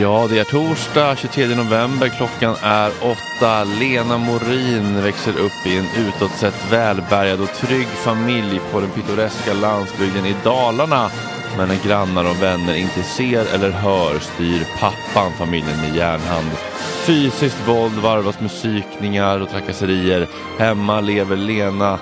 Ja, det är torsdag 23 november. Klockan är åtta. Lena Morin växer upp i en utåt sett välbärgad och trygg familj på den pittoreska landsbygden i Dalarna. Men när grannar och vänner inte ser eller hör styr pappan familjen med järnhand. Fysiskt våld varvas med psykningar och trakasserier. Hemma lever Lena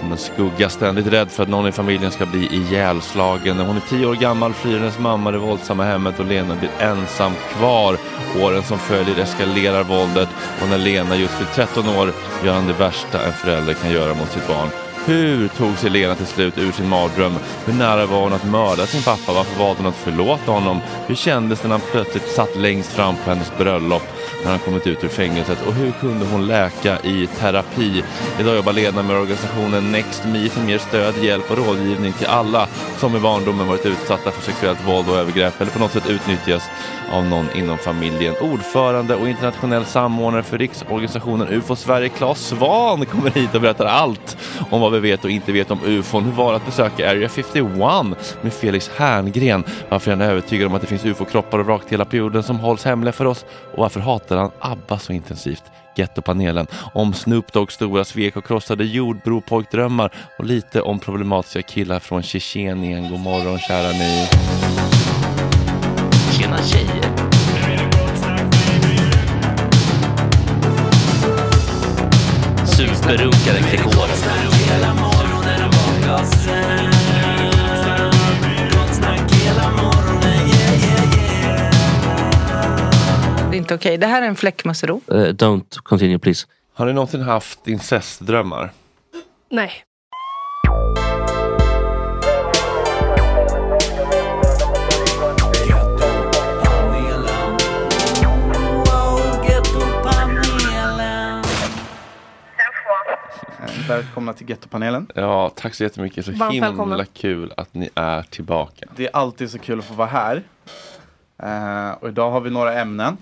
som en skugga ständigt rädd för att någon i familjen ska bli ihjälslagen. När hon är tio år gammal flyr hennes mamma det våldsamma hemmet och Lena blir ensam kvar. Åren som följer eskalerar våldet och när Lena just vid 13 år gör han det värsta en förälder kan göra mot sitt barn. Hur tog sig Lena till slut ur sin mardröm? Hur nära var hon att mörda sin pappa? Varför valde hon att förlåta honom? Hur kändes det när han plötsligt satt längst fram på hennes bröllop när han kommit ut ur fängelset? Och hur kunde hon läka i terapi? Idag jobbar Lena med organisationen Next Me som ger stöd, hjälp och rådgivning till alla som i barndomen varit utsatta för sexuellt våld och övergrepp eller på något sätt utnyttjas av någon inom familjen. Ordförande och internationell samordnare för riksorganisationen UFO Sverige, Claes Svan, kommer hit och berättar allt om vad vi vet och inte vet om UFOn. Hur var det att besöka Area 51 med Felix Herngren? Varför är han övertygad om att det finns UFO-kroppar och vrakdelar på jorden som hålls hemliga för oss? Och varför hatar han ABBA så intensivt? Gettopanelen, om Snoop Doggs stora svek och krossade jordbropojkdrömmar och lite om problematiska killar från Tjetjenien. God morgon kära ni. Tjena tjejer. Superrunkare Gregor. Det är inte okej. Det här är en fläckmussero. Uh, don't continue please. Har ni någonsin haft incestdrömmar? Nej. Välkomna till Gettopanelen. Ja, tack så jättemycket. Så Varmt himla välkomna. kul att ni är tillbaka. Det är alltid så kul att få vara här. Eh, och idag har vi några ämnen.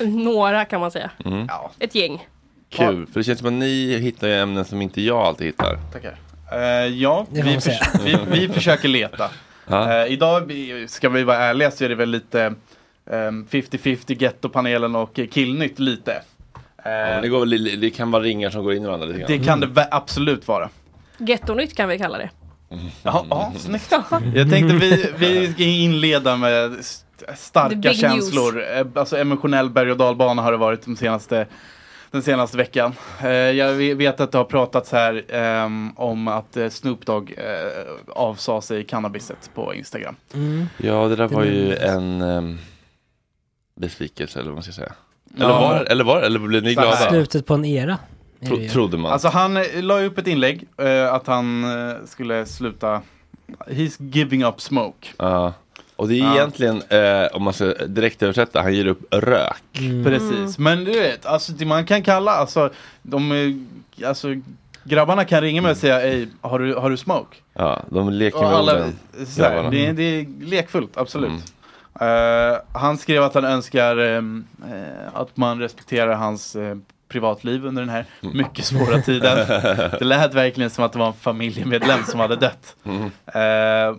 Några kan man säga. Ja, Ett gäng. Kul, för det känns som att ni hittar ju ämnen som inte jag alltid hittar. tackar. Eh, ja, Det får vi, man säga. förs- vi, vi försöker leta. Ja. Eh, idag, vi- ska vi vara ärliga, så är det väl lite ehm, 50-50 Gettopanelen och eh, Killnytt lite. Ja, det, går, det kan vara ringar som går in i varandra lite grann. det kan det vä- absolut vara. Gettonytt kan vi kalla det. Ja, ja snyggt. Jag tänkte vi, vi ska inleda med starka känslor. Eh, Alltså emotionell berg och dalbana har det varit de senaste, den senaste veckan. Eh, Jag ve- vet att det har pratats här ehm, om att eh, Snoop Dogg eh, avsa sig cannabiset på Instagram. Mm. Ja, det där var ju en um, besvikelse eller vad man ska säga. Eller Ja. var, eller var eller blev ni glada? Slutet på en era. Tro, ju. trodde man. Alltså han eh, la upp ett inlägg eh, att han eh, skulle sluta He's giving up smoke. Ja. Och det är Ja. egentligen, eh, om man ska direkt översätta, han ger upp rök. Mm. Precis, men du vet, alltså, det man kan kalla, alltså, de, eh, alltså grabbarna kan ringa mig och säga Ey, har du, har du smoke? Ja, de leker Och med alla, orden. här, det, det är lekfullt, absolut. Mm. Eh, han skrev att han önskar eh, att man respekterar hans eh, privatliv under den här Mm. mycket svåra tiden. Det lät verkligen som att det var en familjemedlem som hade dött. Mm.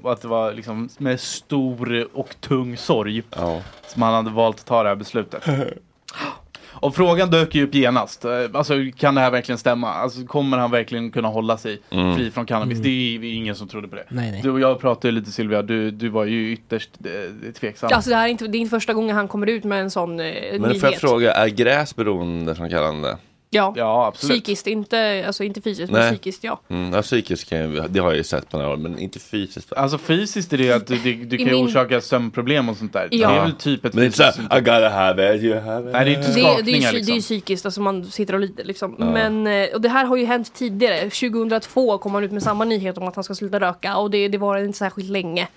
Och att det var liksom med stor och tung sorg Ja. som han hade valt att ta det här beslutet. Och frågan dök ju upp genast. Eh, Alltså kan det här verkligen stämma? Alltså kommer han verkligen kunna hålla sig Mm. fri från cannabis? Mm. Det är ju ingen som trodde på det. Nej, nej. Du och jag pratade lite Silvia, du, du var ju ytterst eh, tveksam. Alltså det här är inte, det är inte första gången han kommer ut med en sån eh, Men nyhet. får jag fråga, är gräs beroendeframkallande? Ja. Ja, absolut. Psykiskt, inte, alltså inte fysiskt Nej. men psykiskt ja. Mm, ja, psykiskt kan jag, det har jag ju sett på några år, men inte fysiskt. Alltså fysiskt är det ju att du, du, du kan ju min- orsaka sömnproblem och sånt där. Ja. Det är väl typ ett Men det är inte fysiskt såhär, I gotta have it, you have it. Nej, det är inte Det, det, är ju, skakningar psy- det är ju liksom. psykiskt, alltså man sitter och lider liksom. Ja. Men, eh, och det här har ju hänt tidigare. 2002 kom han ut med samma nyhet om att han ska sluta röka och det, det var inte särskilt länge.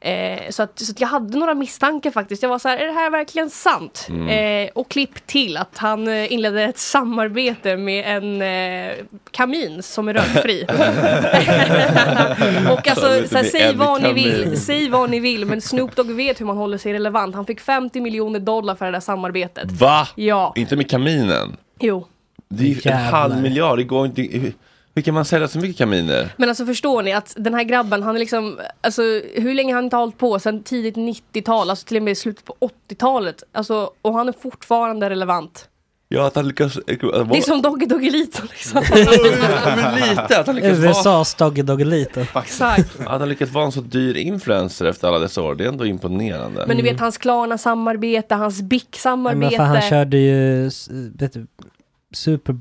Eh, så, att, så att jag hade några misstankar faktiskt. Jag var så här, är det här verkligen sant? Eh, och klipp till att han eh, inledde ett samarbete med en eh, kamin som är rökfri. och alltså, så här, säg vad ni vill, säg vad ni vill, men Snoop Dogg vet hur man håller sig relevant. Han fick 50 miljoner dollar för det där samarbetet. Va? Ja, Inte med kaminen? jo. Det är ju en halv miljard, det går inte... Hur, kan man sälja så mycket kaminer? Men alltså förstår ni att den här grabben, han är liksom, alltså hur länge har han inte hållit på? Sen tidigt 90-tal, alltså till och med slutet på 80-talet. Alltså, och han är fortfarande relevant. Ja, att han lyckas... Det är som Doggy Doggelito liksom. Men lite, att han lyckas vara, USAs Doggy Doggelito. Exakt. att han lyckats vara en så dyr influencer efter alla dessa år. Det är ändå imponerande. Men ni vet hans Klarna-samarbete, hans Nej, Men BIC-samarbete. fan, han körde ju s- vet du, Super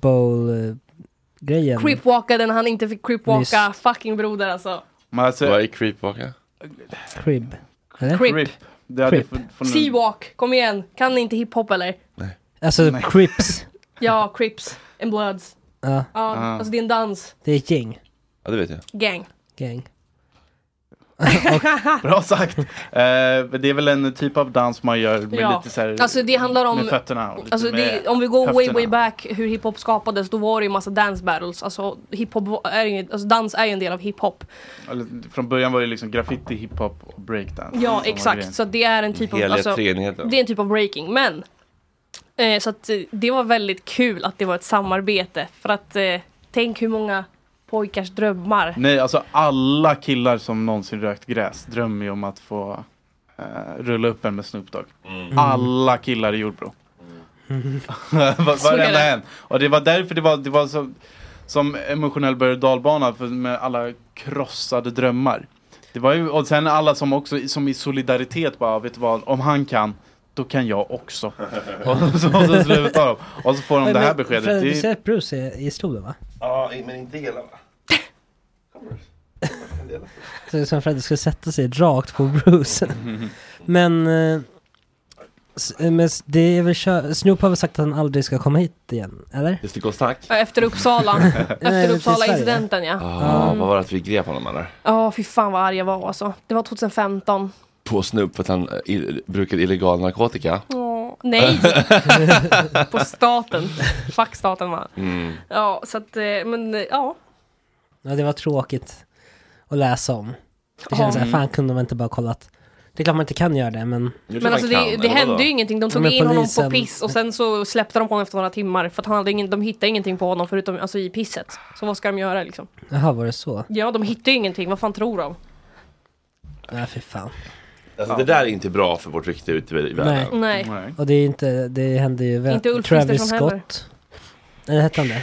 Bowl-grejen. Creepwalkade när han inte fick creepwalka. Nyss. Fucking broder alltså. Men alltså, Vad är creepwalka? Crib. Eller? Creep. RIP. Det hade Crip. för- Seawalk, kom igen. Kan ni inte hiphop eller? Alltså Crips. Ja, Crips and Bloods. Ja, Ja, alltså det är en dans. det är ett gäng. Ja, det vet jag. Gang. Gang. Bra sagt! Eh, det är väl en typ av dans man gör med Ja. lite så här, Alltså det handlar om... med fötterna. och lite Alltså det, om vi går way höfterna. way back hur hiphop skapades då var det ju massa dance battles. Alltså hiphop är inget, alltså dans är ju en del av hiphop. Eller, Från början var det liksom graffiti, hiphop och breakdance. Ja exakt, så det är en typ av... Alltså, det är en typ av breaking, men eh, så att eh, det var väldigt kul att det var ett samarbete för att eh, tänk hur många pojkars drömmar. Nej, alltså alla killar som någonsin rökt gräs drömmer ju om att få eh, rulla upp en med Snoop Dogg. Mm. Alla killar i Jordbro. Är Varenda det. en. Och det var därför det var, det var så, som emotionell berg och dalbana för med alla krossade drömmar. Det var ju, och sen alla som också som i solidaritet bara, vet du vad, om han kan då kan jag också. och så, och så slutar de. Och så får de det här beskedet. Fred, Det du är- ser att Bruce är i stolen va? Ja, men inte hela va? Så det är som Freddy skulle sätta sig rakt på Bruce. men, eh, s- eh, men s- det är väl kö- Snoop har väl sagt att han aldrig ska komma hit igen, eller? Det ska gå snack. Ja, Efter Uppsala, Nej, efter till Uppsala-incidenten ja. Ah, Mm. Vad var det att vi grep honom eller? Ja, fy fan vad arg jag var alltså. Det var 2015. På Snoop för att han eh, brukade illegal narkotika. Åh, nej! På staten. Fuck staten va. Mm. Ja, så att, eh, men eh, ja. Ja, det var tråkigt att läsa om. Det känns Ja. såhär, fan kunde man inte bara kollat. Det är klart man inte kan göra det, men... Men alltså det, det hände ju ingenting. De tog Men in honom på polisen- piss och sen så släppte de på honom efter några timmar. För att han hade ingen, de hittade ingenting på honom förutom alltså, i pisset. Så vad ska de göra liksom? Jaha, var det så? Ja, de hittade ju ingenting. Vad fan tror de? Nej, fy fan. Alltså det där är inte bra för vårt rykte ute i världen. Nej. Och det är inte, det hände ju väl Inte Ulf Travis. Scott. Nej, hette han det?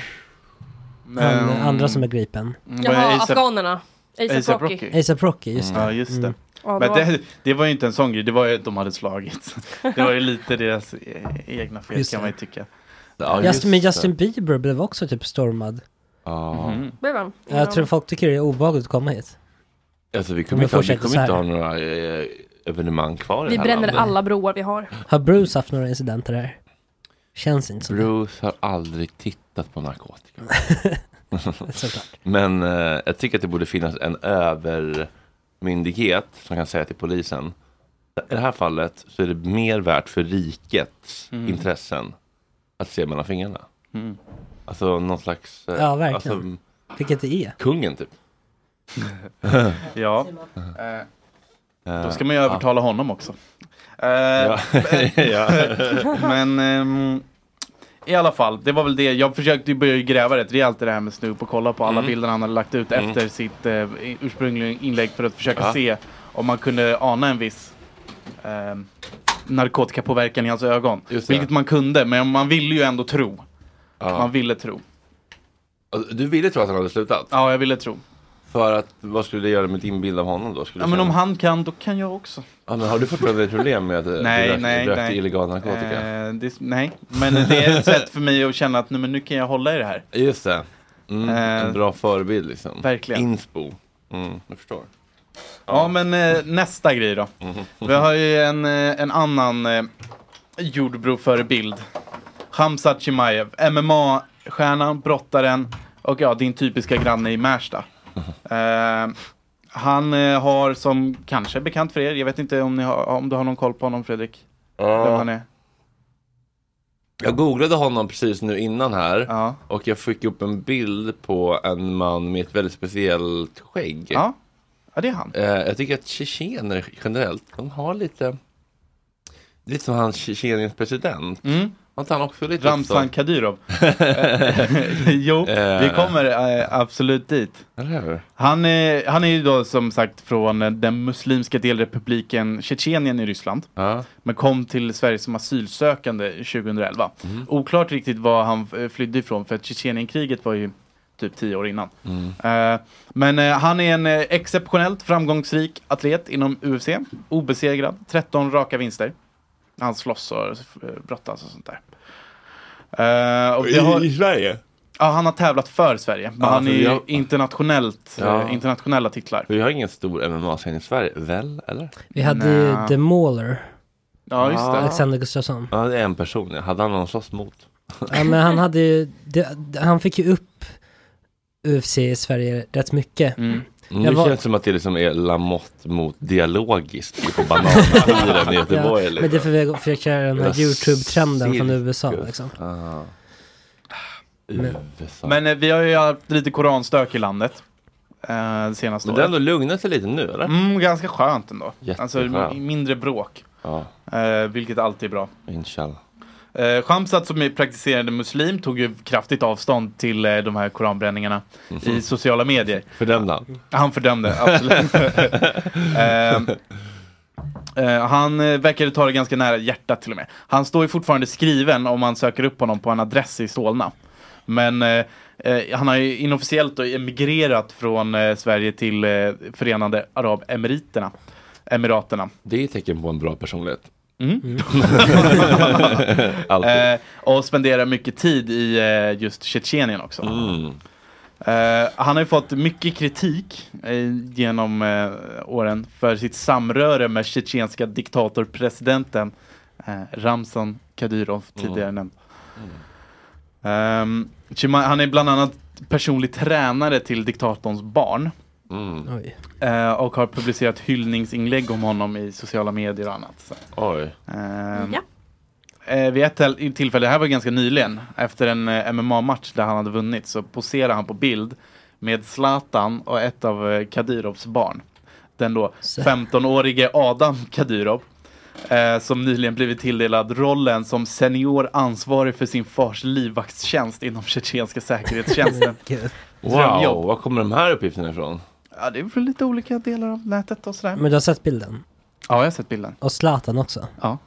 Han Mm. andra som är gripen. Jaha, afghanerna. ASAP Rocky. ASAP Rocky, just det. Ja, just det. Mm. Ja, det Men var- det, det var ju inte en sån grej, det var ju att de hade slagit. Det var ju lite deras eh, egna fel Just kan det. man ju tycka. Just, men Justin Bieber blev också typ stormad. Ja. Blev han? Jag tror folk tycker det är obehagligt att komma hit. Alltså vi Om kommer inte, vi kommer inte ha några eh, evenemang kvar i Vi det här bränner landet. alla broar vi har. Har Bruce haft några incidenter här? Känns inte som Bruce har aldrig tittat på narkotika. Såklart. Men eh, jag tycker att det borde finnas en övermyndighet som kan säga till polisen. I det här fallet så är det mer värt för rikets Mm. intressen att se mellan fingrarna. Mm. Alltså någon slags... eh, Ja, verkligen. Alltså, Vilket det är. kungen typ. Ja. Eh, Eh, Då ska man ju övertala honom också. Eh, Ja. Ja. Men ehm, i alla fall, det var väl det. Jag försökte börja gräva rätt rejält i det här med Snoop och kolla på alla Mm. bilder han hade lagt ut Mm. efter sitt eh, ursprungliga inlägg för att försöka Ja. se om man kunde ana en viss ehm, narkotikapåverkan i hans ögon. Vilket man kunde, men man ville ju ändå tro. Ja. Man ville tro. Alltså, Du ville tro att han hade slutat? Ja, jag ville tro. För att, vad skulle det göra med din bild av honom då? Skulle Ja, men om han kan, då kan jag också. ja, men har du fortfarande problem med att Nej, du rök, nej, rökte nej. illegal narkotika? Eh, det, nej, men det är ett sätt för mig att känna att nej, men nu kan jag hålla i det här. Just det. Mm, Eh, en bra förebild liksom. verkligen. Inspo. Mm, jag förstår. Ja, men eh, nästa grej då. Vi har ju en, eh, en annan eh, Jordbro-förebild. Hamza Chimaev, MMA-stjärnan, brottaren och ja, din typiska granne i Märsta. Eh, han eh, har som kanske är bekant för er, jag vet inte om, har, om du har någon koll på honom Fredrik? Vem han är? Jag googlade honom precis nu innan här Ja. och jag fick upp en bild på en man med ett väldigt speciellt skägg. Ja, ja det är han. Eh, jag tycker att tjetjener generellt, de har lite, lite som han Tjetjeniens president. Mm. Har inte han också lite Ramzan? Kadyrov. jo, vi kommer eh, absolut dit. Han är, han är ju då som sagt från eh, den muslimska delrepubliken Tjetjenien i Ryssland. Ja. Men kom till Sverige som asylsökande 2011. Oklart riktigt var han eh, flydde ifrån för att Tjetjenienkriget var ju typ tio år innan. Eh, men eh, han är en eh, exceptionellt framgångsrik atlet inom UFC. Obesegrad, 13 raka vinster. Han slåss och brottas och sånt där. Eh, och det har, I Sverige? ja, han har tävlat för Sverige, men Ja, han är har- internationellt, Ja. eh, internationella titlar. Vi har ingen stor MMA-scen i Sverige, väl? Eller? Vi hade ju. The Mauler, Ja, just det. Alexander Gustafsson. Ja, det är en person. Hade han någon slåss mot? Ja men han hade ju, det, han fick ju upp UFC i Sverige rätt mycket. Mm. Nu Jag var- känns det som att det liksom är Lamotte mot dialogiskt på bananfyren i Göteborg. Ja, liksom. men det är för vi har försökt köra den här YouTube-trenden från. USA liksom. Ah. Men- USA. Men eh, vi har ju haft lite koranstök i landet. Eh, det senaste Men det har ändå lugnat sig lite nu eller? Mm, ganska skönt ändå. Jätteskönt. Alltså mindre bråk. Ja, Eh, vilket alltid är bra. inshallah. Eh, Shamsat som är praktiserande muslim tog ju kraftigt avstånd till eh, de här koranbränningarna i sociala medier. Fördömde han? Han fördömde, absolut. eh, eh, han eh, verkade ta det ganska nära hjärtat till och med. Han står ju fortfarande skriven om man söker upp honom på en adress i Solna. Men eh, han har ju inofficiellt emigrerat från Sverige till Förenade Arabemiriterna. Emiraterna. Det är ett tecken på en bra personlighet. Mm. Alltid. Eh, och spenderar mycket tid i eh, just Tjetjenien också. Mm. Eh, han har ju fått mycket kritik eh, genom eh, åren för sitt samröre med tjetjenska diktatorpresidenten eh, Ramzan Kadyrov, tidigare nämnd. Ehm, han är bland annat personlig tränare till diktatorns barn. Mm. Oj. eh, och har publicerat hyllningsinlägg om honom i sociala medier och annat. Så. Oj. Ehm, Ja. Eh, vid ett tillfälle, det här var ganska nyligen, efter en eh, MMA-match där han hade vunnit så poserar han på bild med Zlatan och ett av eh, Kadyrovs barn. Den då Så. 15-årige Adam Kadyrov. Eh, som nyligen blivit tilldelad rollen som senior ansvarig för sin fars livvaktstjänst inom tjetjenska säkerhetstjänsten. Wow, var kommer de här uppgifterna ifrån? Ja, det är från lite olika delar av nätet och sådär. Men du har sett bilden? Ja, jag har sett bilden. Och Zlatan också? Ja.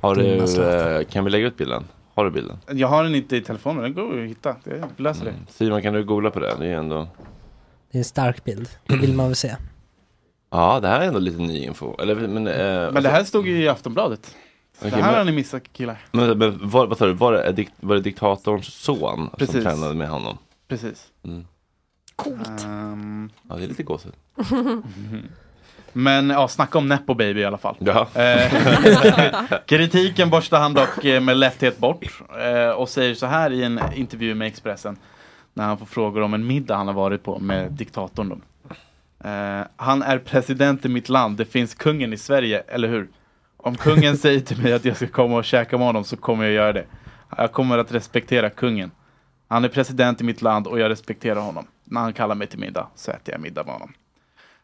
Har du, Zlatan. eh, kan vi lägga ut bilden? Har du bilden? Jag har den inte i telefonen, den går att hitta. Det- Jag löser det. Mm. Simon, kan du googla på det? Det är ändå... Det är en stark bild. Det vill man väl se. Ja, det här är ändå lite ny info. Eller, men, eh, Men det här stod ju i Aftonbladet. Okej, det här har men- ni missat killar. Men, men var, vad sa du, var det, dik, var det diktatorns son Precis. som tränade med honom? Precis. Mm. Coolt. Ehm, Ja, det är lite gåshud. men ja, snacka om Nepo baby i alla fall. Ja. Eh, Kritiken borstar han dock eh, med lätthet bort eh, och säger så här i en intervju med Expressen när han får frågor om en middag han har varit på med diktatorn. Då. Han är president i mitt land, det finns kungen i Sverige, eller hur? Om kungen säger till mig att jag ska komma och käka med honom så kommer jag göra det. Jag kommer att respektera kungen. Han är president i mitt land och jag respekterar honom. När han kallar mig till middag så äter jag middag med honom.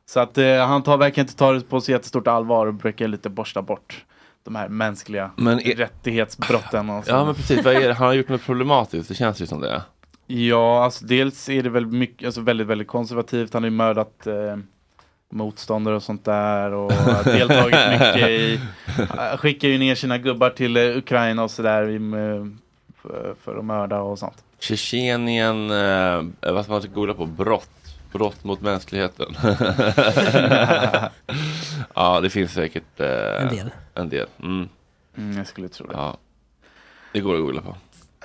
Så att eh, han tar verkligen inte ta det på så jättestort allvar och brukar lite borsta bort de här mänskliga Men är- rättighetsbrotten. Och ja, sånt. men precis. Vad är det? Han har gjort något problematiskt, det känns ju som det. Ja, alltså dels är det väl mycket, alltså väldigt, väldigt konservativt. Han har ju mördat eh, motståndare och sånt där och deltagit mycket i, eh, skickar ju ner sina gubbar till eh, Ukraina och sådär eh, för att mörda och sånt. Tjetjenien, eh, vad ska man googla på? Brott. Brott mot mänskligheten. ja, det finns säkert eh, En del. En del. Mm. Mm, jag skulle tro det. Ja. Det går att googla på.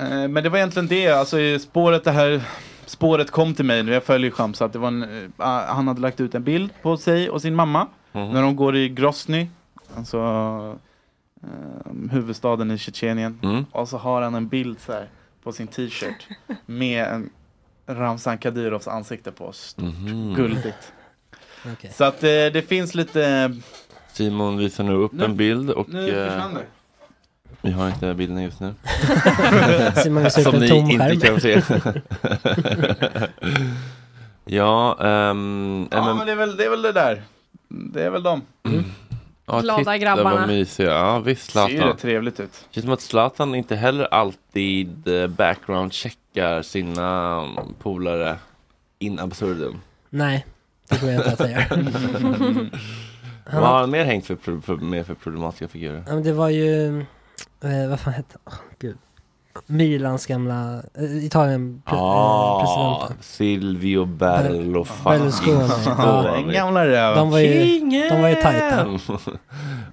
Eh, Men det var egentligen det, alltså i spåret det här Spåret kom till mig nu, jag följer Shamsa att det var en, eh, han hade lagt ut en bild på sig och sin mamma Mhm. När de går i Grozny Alltså eh, Huvudstaden i Tjetjenien Mm. Och så har han en bild så här På sin t-shirt Med en Ramzan Kadyrovs ansikte på Stort, Mhm. guldigt Okej. Så att eh, det finns lite Simon visar nu upp Nu- en bild och Nu eh, det vi har inte bilden just nu. Simon Som ni inte kan se. ja, ehm, Ja men- men det är, väl, det är väl det där Det är väl dem ja, Glada titta grabbarna. vad mysiga. Ja, visst Ser ju Zlatan. rätt trevligt ut Känns som att Zlatan inte heller alltid eh, background-checkar sina mm, polare in absurdum. Nej, det tror jag inte att han gör. Han Vad har han mer hängt för, för, med för problematiska figurer? ja, men det var ju, eh, vad fan hette han? Milans gamla, eh, Italien pre, Ah, eh, presidenten. Silvio Berlusconi. Berlusconi. Ja, den gamla röven De var ju, de var ju tajta.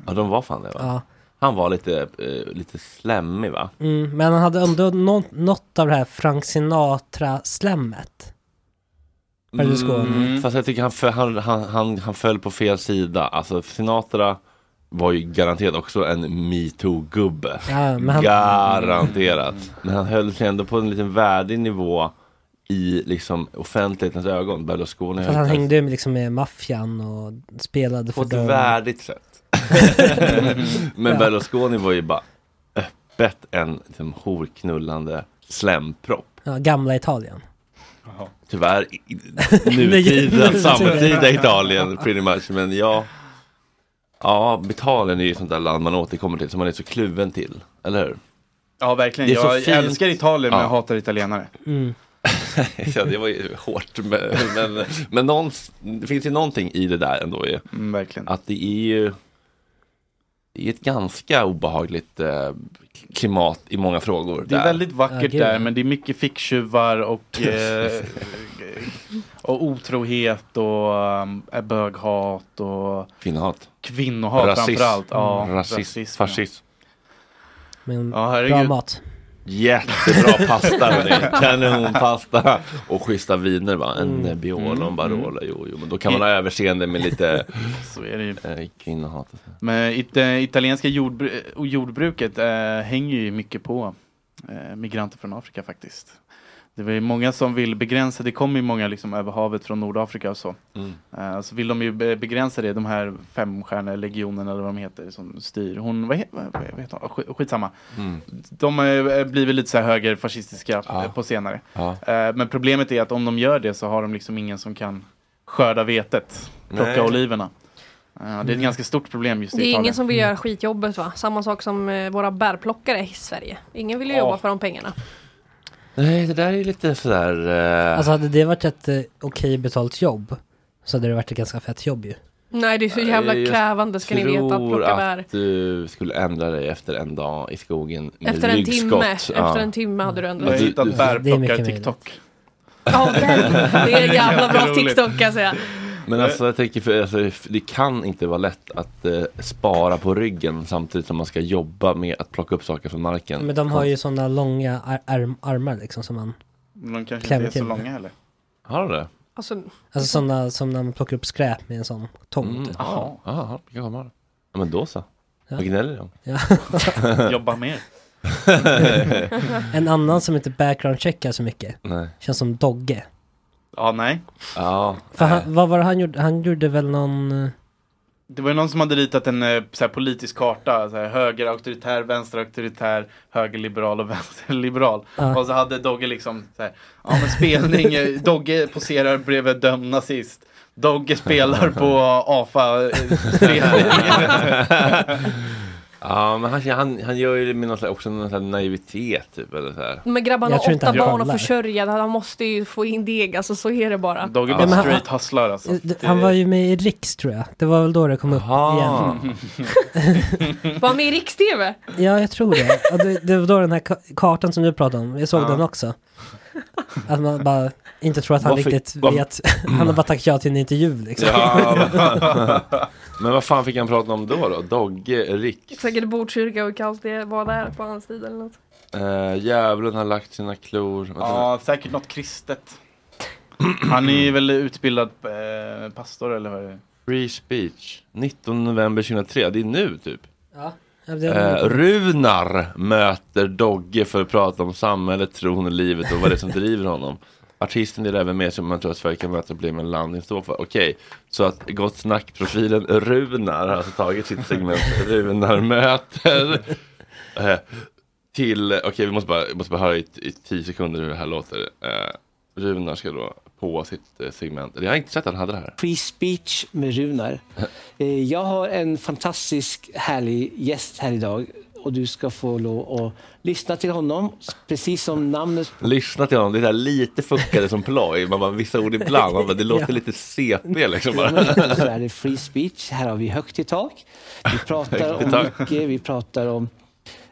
ja, de var fan det va? Ja. Han var lite, eh, lite slemmig va? Mm, men han hade ändå nå- något av det här Frank Sinatra-slemmet. Berlusconi. Mm, fast jag tycker han, föll- han, han, han, han föll på fel sida. Alltså Sinatra var ju garanterat också en metoo-gubbe. Ja, han- Garanterat. Men han höll sig ändå på en liten värdig nivå i liksom offentlighetens ögon, Berlusconi. För han hängde ju liksom med maffian och spelade På för ett dem. värdigt sätt. Men Ja. Berlusconi var ju bara öppet en liksom, horknullande slempropp. Ja, gamla Italien. Tyvärr nutida, nu- samtida Italien pretty much. Men ja, ja, Italien är ju sånt där land man återkommer till som man är så kluven till. Eller hur? Ja, verkligen. Det är så Jag fint. älskar Italien men Ja. jag hatar italienare. Mm. ja, det var ju hårt. Men, men, men någons, det finns ju någonting i det där ändå ju. Mm, verkligen. Att det är ju det är ett ganska obehagligt eh, klimat i många frågor. Det är där. väldigt vackert gud. där men det är mycket ficktjuvar och, eh, och otrohet och um, böghat och Kvinnohat. kvinnohat Rasism. framförallt. Ja, Rasism, rasism, ja. fascism. Men Ja, bra mat. Jättebra pasta hörni. Kanonpasta. Och schyssta viner va. En Mm. Nebbiolo och en Barolo. Jo, jo, men då kan man ha överseende med lite Så är det ju. eh, kvinnohat. Men it, det italienska jordbru jordbruket eh, hänger ju mycket på eh, migranter från Afrika faktiskt. Det var ju många som vill begränsa, det kommer ju många liksom över havet från Nordafrika och så. Mm. Eh, så vill de ju be- begränsa det, de här femstjärnelegionerna eller vad de heter som styr. Hon, vad, he, vad, vad heter hon? Skit- Skitsamma. Mm. De har blivit lite så här högerfascistiska Ja. eh, på senare. Ja. Eh, men problemet är att om de gör det så har de liksom ingen som kan skörda vetet, plocka Nej. oliverna. Eh, det är ett ganska stort problem just i Det är Italien. ingen som vill göra skitjobbet va? Samma sak som eh, våra bärplockare i Sverige. Ingen vill ju Ja. jobba för de pengarna. Nej, det där är lite sådär... Eh, Alltså hade det varit ett eh, okej betalt jobb så hade det varit ett ganska fett jobb ju. Nej det är så jävla jag krävande ska ni veta att plocka bär. att du skulle ändra dig efter en dag i skogen med Efter en ryggskott. timme, Ja. efter en timme hade du Jag har ändrat Du- hittat du- det är mycket bärplockar-TikTok. Ja, det det är en jävla bra. TikTok kan jag säga. Men alltså jag tänker, för, alltså, det kan inte vara lätt att eh, spara på ryggen samtidigt som man ska jobba med att plocka upp saker från marken. Men de har ju sådana långa ar- arm armar liksom som man, De kanske Klämmer inte är så till. långa heller. Har de det? Alltså, alltså sådana som när man plockar upp skräp med en sån tång. Mm. typ. Jaha, jaha, vilka har de? Ja men då så. Ja. Vad gnäller de? Ja. Jobba mer. En annan som inte background-checkar så mycket. Nej. Känns som Dogge. Ja, nej. Ja. För han, vad var det han gjorde? Han gjorde väl någon... eh, Det var ju någon som hade ritat en eh, så här, politisk karta. Så här, höger auktoritär, vänster auktoritär, höger liberal och vänster liberal. Ja. Och så hade Dogge liksom så här, ja men spelning, eh, Dogge poserar bredvid dömd nazist. Dogge spelar på AFA eh, spelning. Ja men han, han, han gör ju det med någon slags, också någon slags naivitet typ eller så här. men grabbarna Jag har tror inte åtta han barn att kollar. försörja. Han måste ju få in deg, alltså så är det bara. Dogge Ja, var men han- straight hustler alltså. eh, d- Han var ju med i Riks tror jag. Det var väl då det kom upp Jaha. igen. Var han med i Riks-TV? Ja, jag tror det. Och det. Det var då den här ka- kartan som du pratade om. Jag såg Ja. den också. Att man bara inte tror att han Varför- riktigt vad- vet. Han har bara tackat ja till en intervju liksom. Ja, men vad fan fick han prata om då då? Dogge, Rick? Säkert Botkyrka och kaos det var där på hans tid eller något. Uh, djävulen har lagt sina klor. Vänta, Ja, säkert något kristet. Han är väl utbildad eh, pastor eller vad är det? Free speech. 19 november 2003, det är nu typ. Ja, Eh, Runar möter Dogge för att prata om samhället, tron och livet och vad det är som driver honom. Artisten delar även med sig om man tror att Sverige kan möta problem med landning står för. Okej, så att Gott Snack-profilen Runar har alltså tagit sitt segment Runar möter. Eh, till, okej vi måste bara, måste bara höra i, i tio sekunder hur det här låter. Eh, Runar ska då på sitt eh, segment, jag har inte sett att han hade det här. Free speech med Runar. Eh, Jag har en fantastisk härlig gäst här idag och du ska få lov att lyssna till honom. Precis som namnet Lyssna till honom, det är lite fuckade som ploj. Man bara, vissa ord ibland, man bara, det låter Ja. lite CP liksom bara. så är det free speech. Här har vi högt i tak. Vi pratar om mycket. Vi pratar om,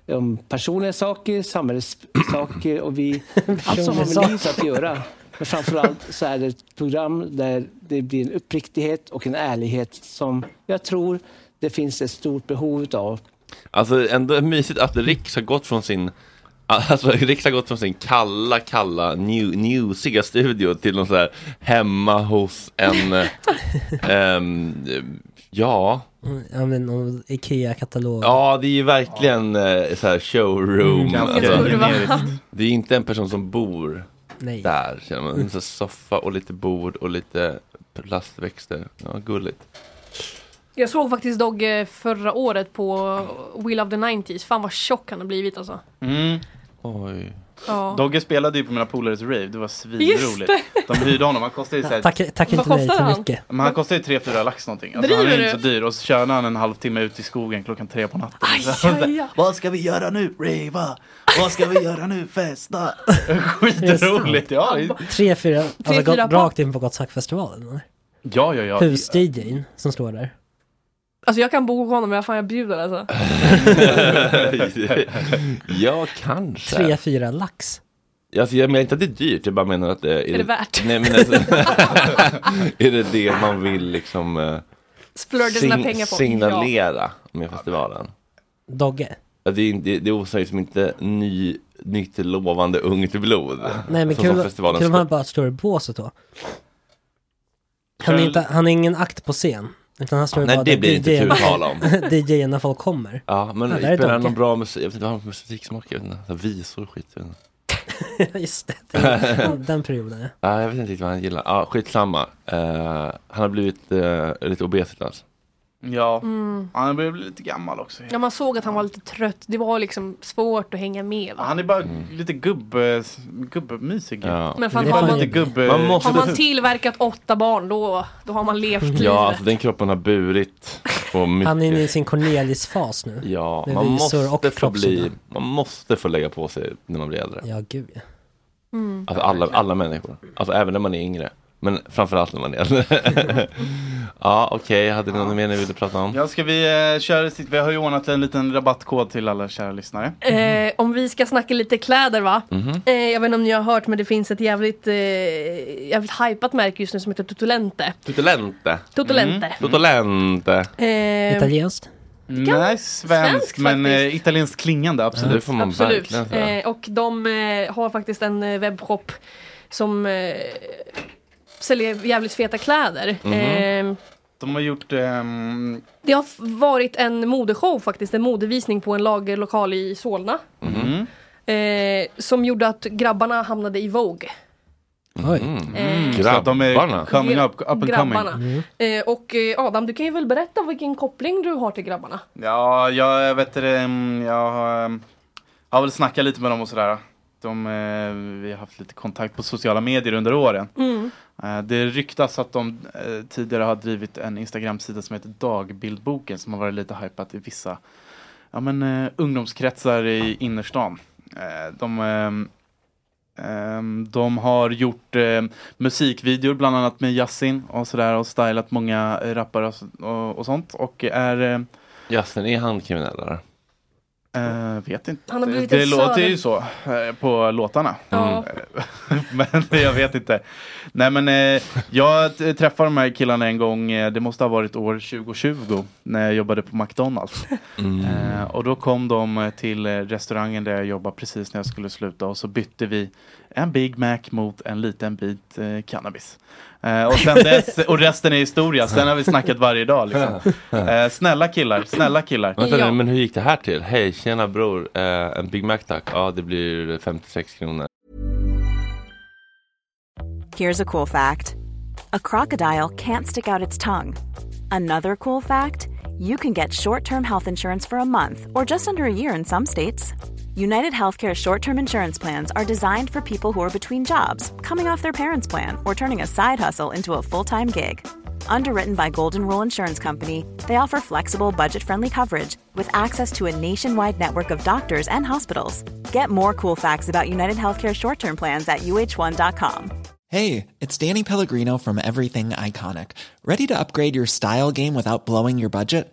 om personliga saker, samhällssaker och vi, allt som har med livet att göra. Men framförallt så är det ett program där det blir en uppriktighet och en ärlighet som jag tror det finns ett stort behov av. Alltså ändå mysigt att Riks har gått från sin Alltså Riks har gått från sin kalla, kalla, new, newsiga studio till någon så här hemma hos en, ehm, ja, Ja men någon Ikea-katalog. ja det är ju verkligen eh, så här showroom. Ganska Alltså, det är inte en person som bor Nej. Där känner man. En soffa och lite bord och lite plastväxter. Ja, gulligt. Jag såg faktiskt Dogge förra året på Will of the 90s. Fan vad tjock han har blivit alltså. Mm. Oj. Ja. Dogge spelade ju på mina polares rave, det var svinroligt. De hyrde honom, han kostade ju såhär... Tack, tack inte nej kostar till han? mycket. Men han kostar ju 3-4 lax någonting. Alltså, han är Driver inte så dyr. Och så körde han en halvtimme ut i skogen klockan tre på natten. Aj, Så- aj, aj. Vad ska vi göra nu? Rava! Vad ska vi göra nu? Festa! Skitroligt! Ja, Tre, fyra, alltså rakt in på Gott Snack-festivalen eller? ja, ja. ja. Hus-DJn som står där. Alltså jag kan bo hos honom, jag fan jag bjuder alltså. ja, kanske. Tre, fyra lax. Alltså, jag menar inte att det är dyrt, jag bara menar att det Är det värt? Nej, men alltså, är det det man vill liksom eh, sina sign- pengar på. signalera med festivalen? Dogge. Ja, det, är, det, det osar ju som inte ny, nytt lovande ungt blod. Nej men som kul, kul om han bara står i båset då. Han är, inte, han är ingen akt på scen. Utan han står Nej, bara det blir inte kul att tala om. DJ när folk kommer. Ja, men Ja, spelar han någon bra musik? Jag vet inte vad han musiksmak, jag vet inte. Visor och skit. Just det, den, den perioden ja. Ja, jag vet inte riktigt vad han gillar. Ja, skitsamma. Uh, han har blivit uh, lite obesitas. alltså. Ja, Mm. han börjar bli lite gammal också. Ja man såg att han var lite trött. Det var liksom svårt att hänga med. Va? Han är bara lite gubb, gubbmysig. Ja. Men fan, har man, lite gubb... Man måste- har man tillverkat åtta barn då, då har man levt livet. Ja, alltså den kroppen har burit på mycket. Han är inne i sin Cornelis-fas nu. Ja, man måste få bli, man måste få lägga på sig när man blir äldre. Ja, gud ja. Mm. Alltså alla, alla människor. Alltså även när man är yngre. Men framförallt när man är äldre. ja, okej. Hade ni något mer ni ville prata om? Ja, ska vi uh, köra sitt? Vi har ju ordnat en liten rabattkod till alla kära lyssnare. Eh, om vi ska snacka lite kläder va? Mhm. Eh, jag vet inte om ni har hört men det finns ett jävligt, eh, jävligt hypat märke just nu som heter Tutolente. Tutolente. Tutolente. Tutolente. Eh, Italienskt? Nej, svensk, svensk men faktiskt. uh, italienskt klingande, absolut. Man Absolut. Eh, och de eh, har faktiskt en eh, webbshop som eh, säljer jävligt feta kläder. Mhm. Eh, De har gjort... ehm, det har varit en modeshow faktiskt, en modevisning på en lagerlokal i Solna. mm. Eh, som gjorde att grabbarna hamnade i Vogue. Oj. Eh, Så att de Grabbarna. är coming up, up and coming. grabbarna. Eh, och eh, Adam, du kan ju väl berätta vilken koppling du har till grabbarna? Ja, jag vet det, mm, jag har, mm, har väl snackat lite med dem och sådär. De, eh, vi har haft lite kontakt på sociala medier under åren. Mm. Eh, Det ryktas att de eh, tidigare har drivit en Instagram-sida som heter Dagbildboken som har varit lite hypat i vissa ja, men, ungdomskretsar i innerstan. De, de har gjort musikvideor bland annat med Yasin och sådär och stylat många rappare och, och, och sånt och är Jasmin, är han kriminell eller? Eh, vet inte. Han har blivit det låter ju så eh, på låtarna. Ja. men jag vet inte. Nej men eh, jag träffade de här killarna en gång, det måste ha varit år 2020 när jag jobbade på McDonalds. Mm. Eh, och då kom de till restaurangen där jag jobbade precis när jag skulle sluta och så bytte vi en Big Mac mot en liten bit eh, cannabis. Eh, och, sen dess, och resten är historia, sen har vi snackat varje dag. Liksom. Eh, snälla killar, snälla killar. Vänta Ja. nu, men hur gick det här till? Hej, tjena bror, eh, en Big Mac tack. Ja, det blir 56 kronor. Here's a cool fact a crocodile can't stick out its tongue. Another cool fact you can get short term health insurance for a month or just under a year in some states. United Healthcare short term insurance plans are designed for people who are between jobs, coming off their parents' plan, or turning a side hustle into a full time gig. Underwritten by Golden Rule Insurance Company, they offer flexible, budget friendly coverage with access to a nationwide network of doctors and hospitals. Get more cool facts about United Healthcare short term plans at uh1.com. Hey, it's Danny Pellegrino from Everything Iconic. Ready to upgrade your style game without blowing your budget?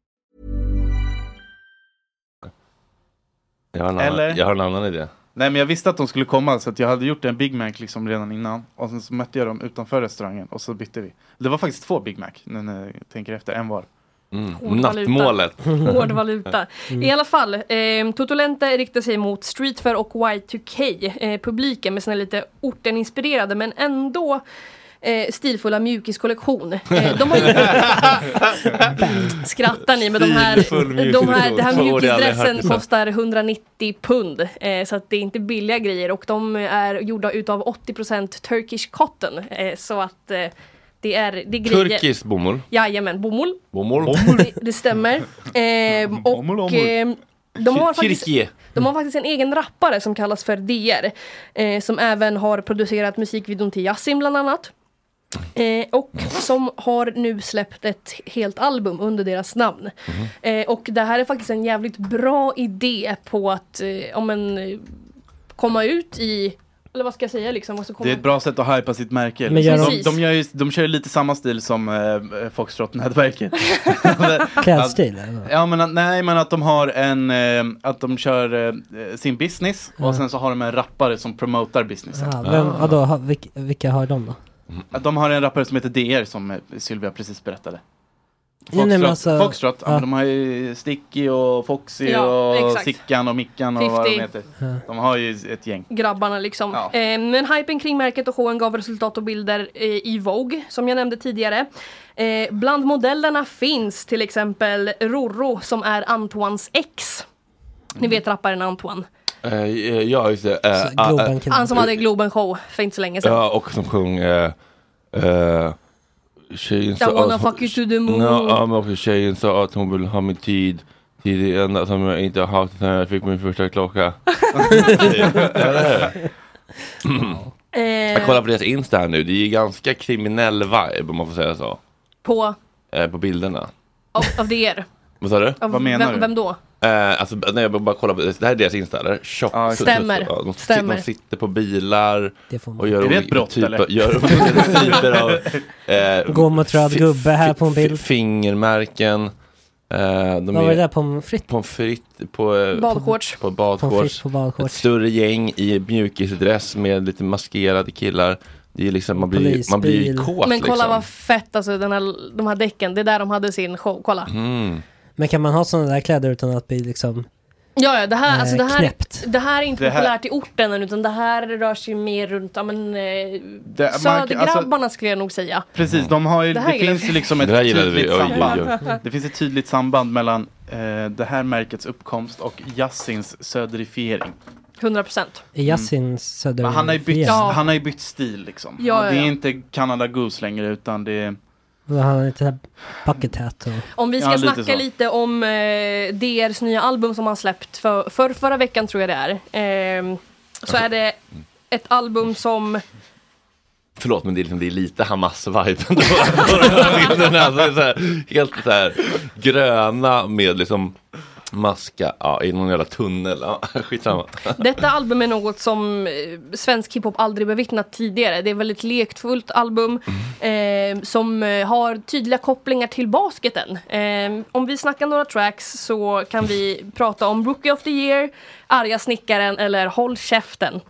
Jag har en, annan, Eller? jag har en annan idé. Nej men jag visste att de skulle komma så att jag hade gjort en Big Mac liksom redan innan. Och sen så mötte jag dem utanför restaurangen och så bytte vi. Det var faktiskt två Big Mac nu när jag tänker efter, en var. Mm. Hård valuta. Nattmålet. Hård valuta. I alla fall, eh, Totolente riktar sig mot streetwear och Y2K eh, publiken med sina lite orten-inspirerade men ändå eh, stilfulla mjukiskollektion. Eh, de har ju... Skrattar ni med de här, de här, det här mjukisdressen kostar 190 pund. Eh, så att det är inte billiga grejer och de är gjorda utav 80% Turkish cotton. Eh, så att eh, det är, det är grejer. Turkisk bomull. Jajamän, bomull. Bomull. Det, det stämmer. Ehm, och Bomull, bomull. ehm, de, har faktiskt, de har faktiskt en egen rappare som kallas för DR. Eh, som även har producerat musikvideon till Yasin bland annat. Eh, och som har nu släppt ett helt album under deras namn. Eh, och det här är faktiskt en jävligt bra idé på att eh, om en, eh, komma ut i, eller vad ska jag säga liksom? Komma, Det är ett bra sätt att hypa sitt märke. Liksom. de- de, gör ju, de kör ju lite samma stil som eh, Foxtrot-nätverket. Klädstil? Att-? Ja men att- nej men att de har en, eh, att de kör eh, sin business Ja. och sen så har de en rappare som promotar businessen. Ja, vem, vadå, ha, vilka, vilka har de då? De har en rappare som heter DR som Sylvia precis berättade. Foxtrot, alltså- Foxtrot ja. de har ju Sticky och Foxy Ja, och exakt. Sickan och Mickan och vad de 50. heter. De har ju ett gäng. grabbarna liksom. Ja. Eh, men hypen kring märket och showen gav resultat och bilder eh, i Vogue som jag nämnde tidigare. Eh, bland modellerna finns till exempel Rorro som är Antoines ex. Ni vet rapparen Antoine. Eh, ja, just det. Eh, ah, eh, Han som hade Globen show för inte så länge sedan. Ja, och som sjöng eh, eh, Tjejen I sa wanna att hon- fuck you to the moon. Ja, men också tjejen sa att hon vill ha min tid Tid är det enda som jag inte har haft sen jag fick min första klocka Jag kollar på deras Insta här nu, det är ju ganska kriminell vibe om man får säga så på, eh, På bilderna av, av DR. Vad sa du? Av vem, Vem då? Eh, alltså, nej, jag bara kollar på, det här är deras Insta eller? Tjock, Ja, stämmer. Ja, de, Stämmer. de sitter på bilar får man. och gör Är det ett brott, typer, eller? Gör olika typer av eh, Gå mot röd fi- gubbe här på en bild. fi- Fingermärken eh, de Vad var det där, pommes frites? Pommes frites på, eh, Badshorts. på badshorts på Ett större gäng i mjukisdress med lite maskerade killar Det är liksom, man blir, man blir kåt Men kolla liksom. vad fett alltså den här, de här däcken. Det är där de hade sin show. Kolla. Mm. Men kan man ha sådana där kläder utan att bli liksom Ja, ja det, här, alltså, det, här, det här är inte Det här- populärt i orten än, utan det här rör sig mer runt ja, men, eh, Det- Södergrabbarna skulle jag nog säga. Precis, de har ju, Det det, finns vi. ju liksom ett vi. tydligt Oj, oj, samband. Det finns ett tydligt samband mellan eh, det här märkets uppkomst och Yassins söderifiering. 100 procent. Yasin söder... Men han har ju bytt, Ja. han har ju bytt stil liksom. Ja, ja, Det är inte Canada Goose längre utan det är Han har lite bucket hat och... Om vi ska Ja, lite snacka så. lite om eh, DRs nya album som han släppt för, för förra veckan tror jag det är. Ehm, så är det ett album som Förlåt men det är, liksom, det är lite Hamas-vibe ändå på de här bilderna. Alltså, det är så här, helt så här gröna med liksom maska ja, i någon jävla tunnel. Ja, skitsamma. Detta album är något som eh, svensk hiphop aldrig bevittnat tidigare. Det är ett väldigt lekfullt album eh, som eh, har tydliga kopplingar till basketen. Eh, om vi snackar några tracks så kan vi prata om Rookie of the Year, Arga snickaren eller Håll käften.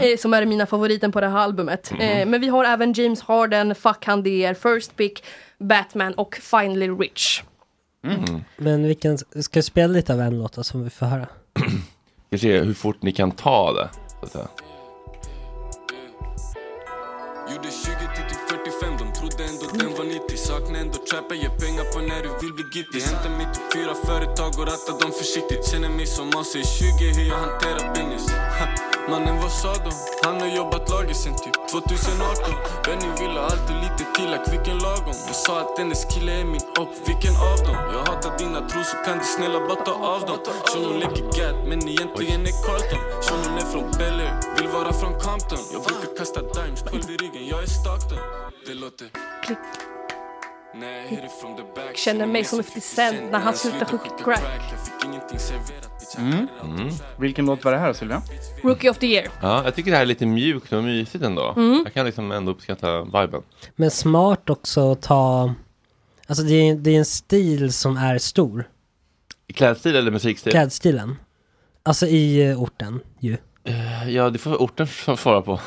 Eh, som är mina favoriten på det här albumet. Eh, men vi har även James Harden, Fuck Han DR, First Pick, Batman och Finally Rich. Men vilken, ska jag spela lite av en låt då, som vi får höra? Vi ska se hur fort ni kan ta det. Så att säga. Gjorde 20 till typ 45, de trodde ändå den var 90 Saknar ändå trappa, ger det gittig Hämtar mitt till fyra företag och rattar dem försiktigt Känner mig som AC-20 hur jag hanterar business ha. Mannen vad sa de? Han har jobbat lager sen typ 2018 Benny vill ha allt och lite till, vilken lagom Jag sa att hennes kille är min och vilken av dem? Jag hatar dina trosor, kan du snälla bara ta av dem? hon leker gat men egentligen är Carlton Som hon är från Bel vill vara från Compton Jag brukar kasta dimes, 12 i ryggen, jag är Stockton Det låter Klick. Känner mig som 50 Cent när han slutar skjuta crack. Bitch Mm. Vilken låt var det här Sylvia? Rookie of the year. Ja, jag tycker det här är lite mjukt och mysigt ändå. Mm. Jag kan liksom ändå uppskatta viben. Men smart också att ta... Alltså det är, det är en stil som är stor. Klädstil eller musikstil? Klädstilen. Alltså i eh, orten ju. Eh, Ja, det får orten svara på.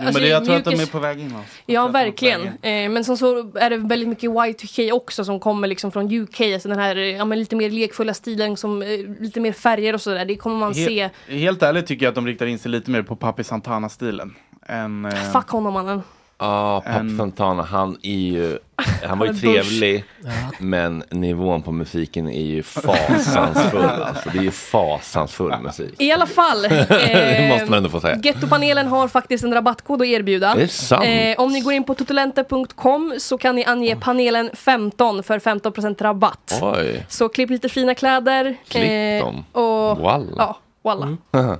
men det, jag tror att de mjukis- är på väg in alltså. Ja, verkligen. Eh, men sen så är det väldigt mycket Y2K också som kommer liksom från UK. Alltså den här eh, ja, men lite mer lekfulla stilen, som, eh, lite mer färger och sådär. Det kommer man se. He- Helt ärligt tycker jag att de riktar in sig lite mer på Papi Santana-stilen. Än, eh, Fuck honom mannen. Ja, Pop En- Santana, han är ju, han var ju trevlig, men nivån på musiken är ju fasansfull. Alltså, det är ju fasansfull musik. I alla fall. Det måste man ändå få säga. Gettopanelen har faktiskt en rabattkod att erbjuda. Det är sant. Eh, om ni går in på totolente.com så kan ni ange panelen 15 för 15% rabatt. Oj. Så klipp lite fina kläder. Klipp dem. Och, Walla. Ja, walla. Mm.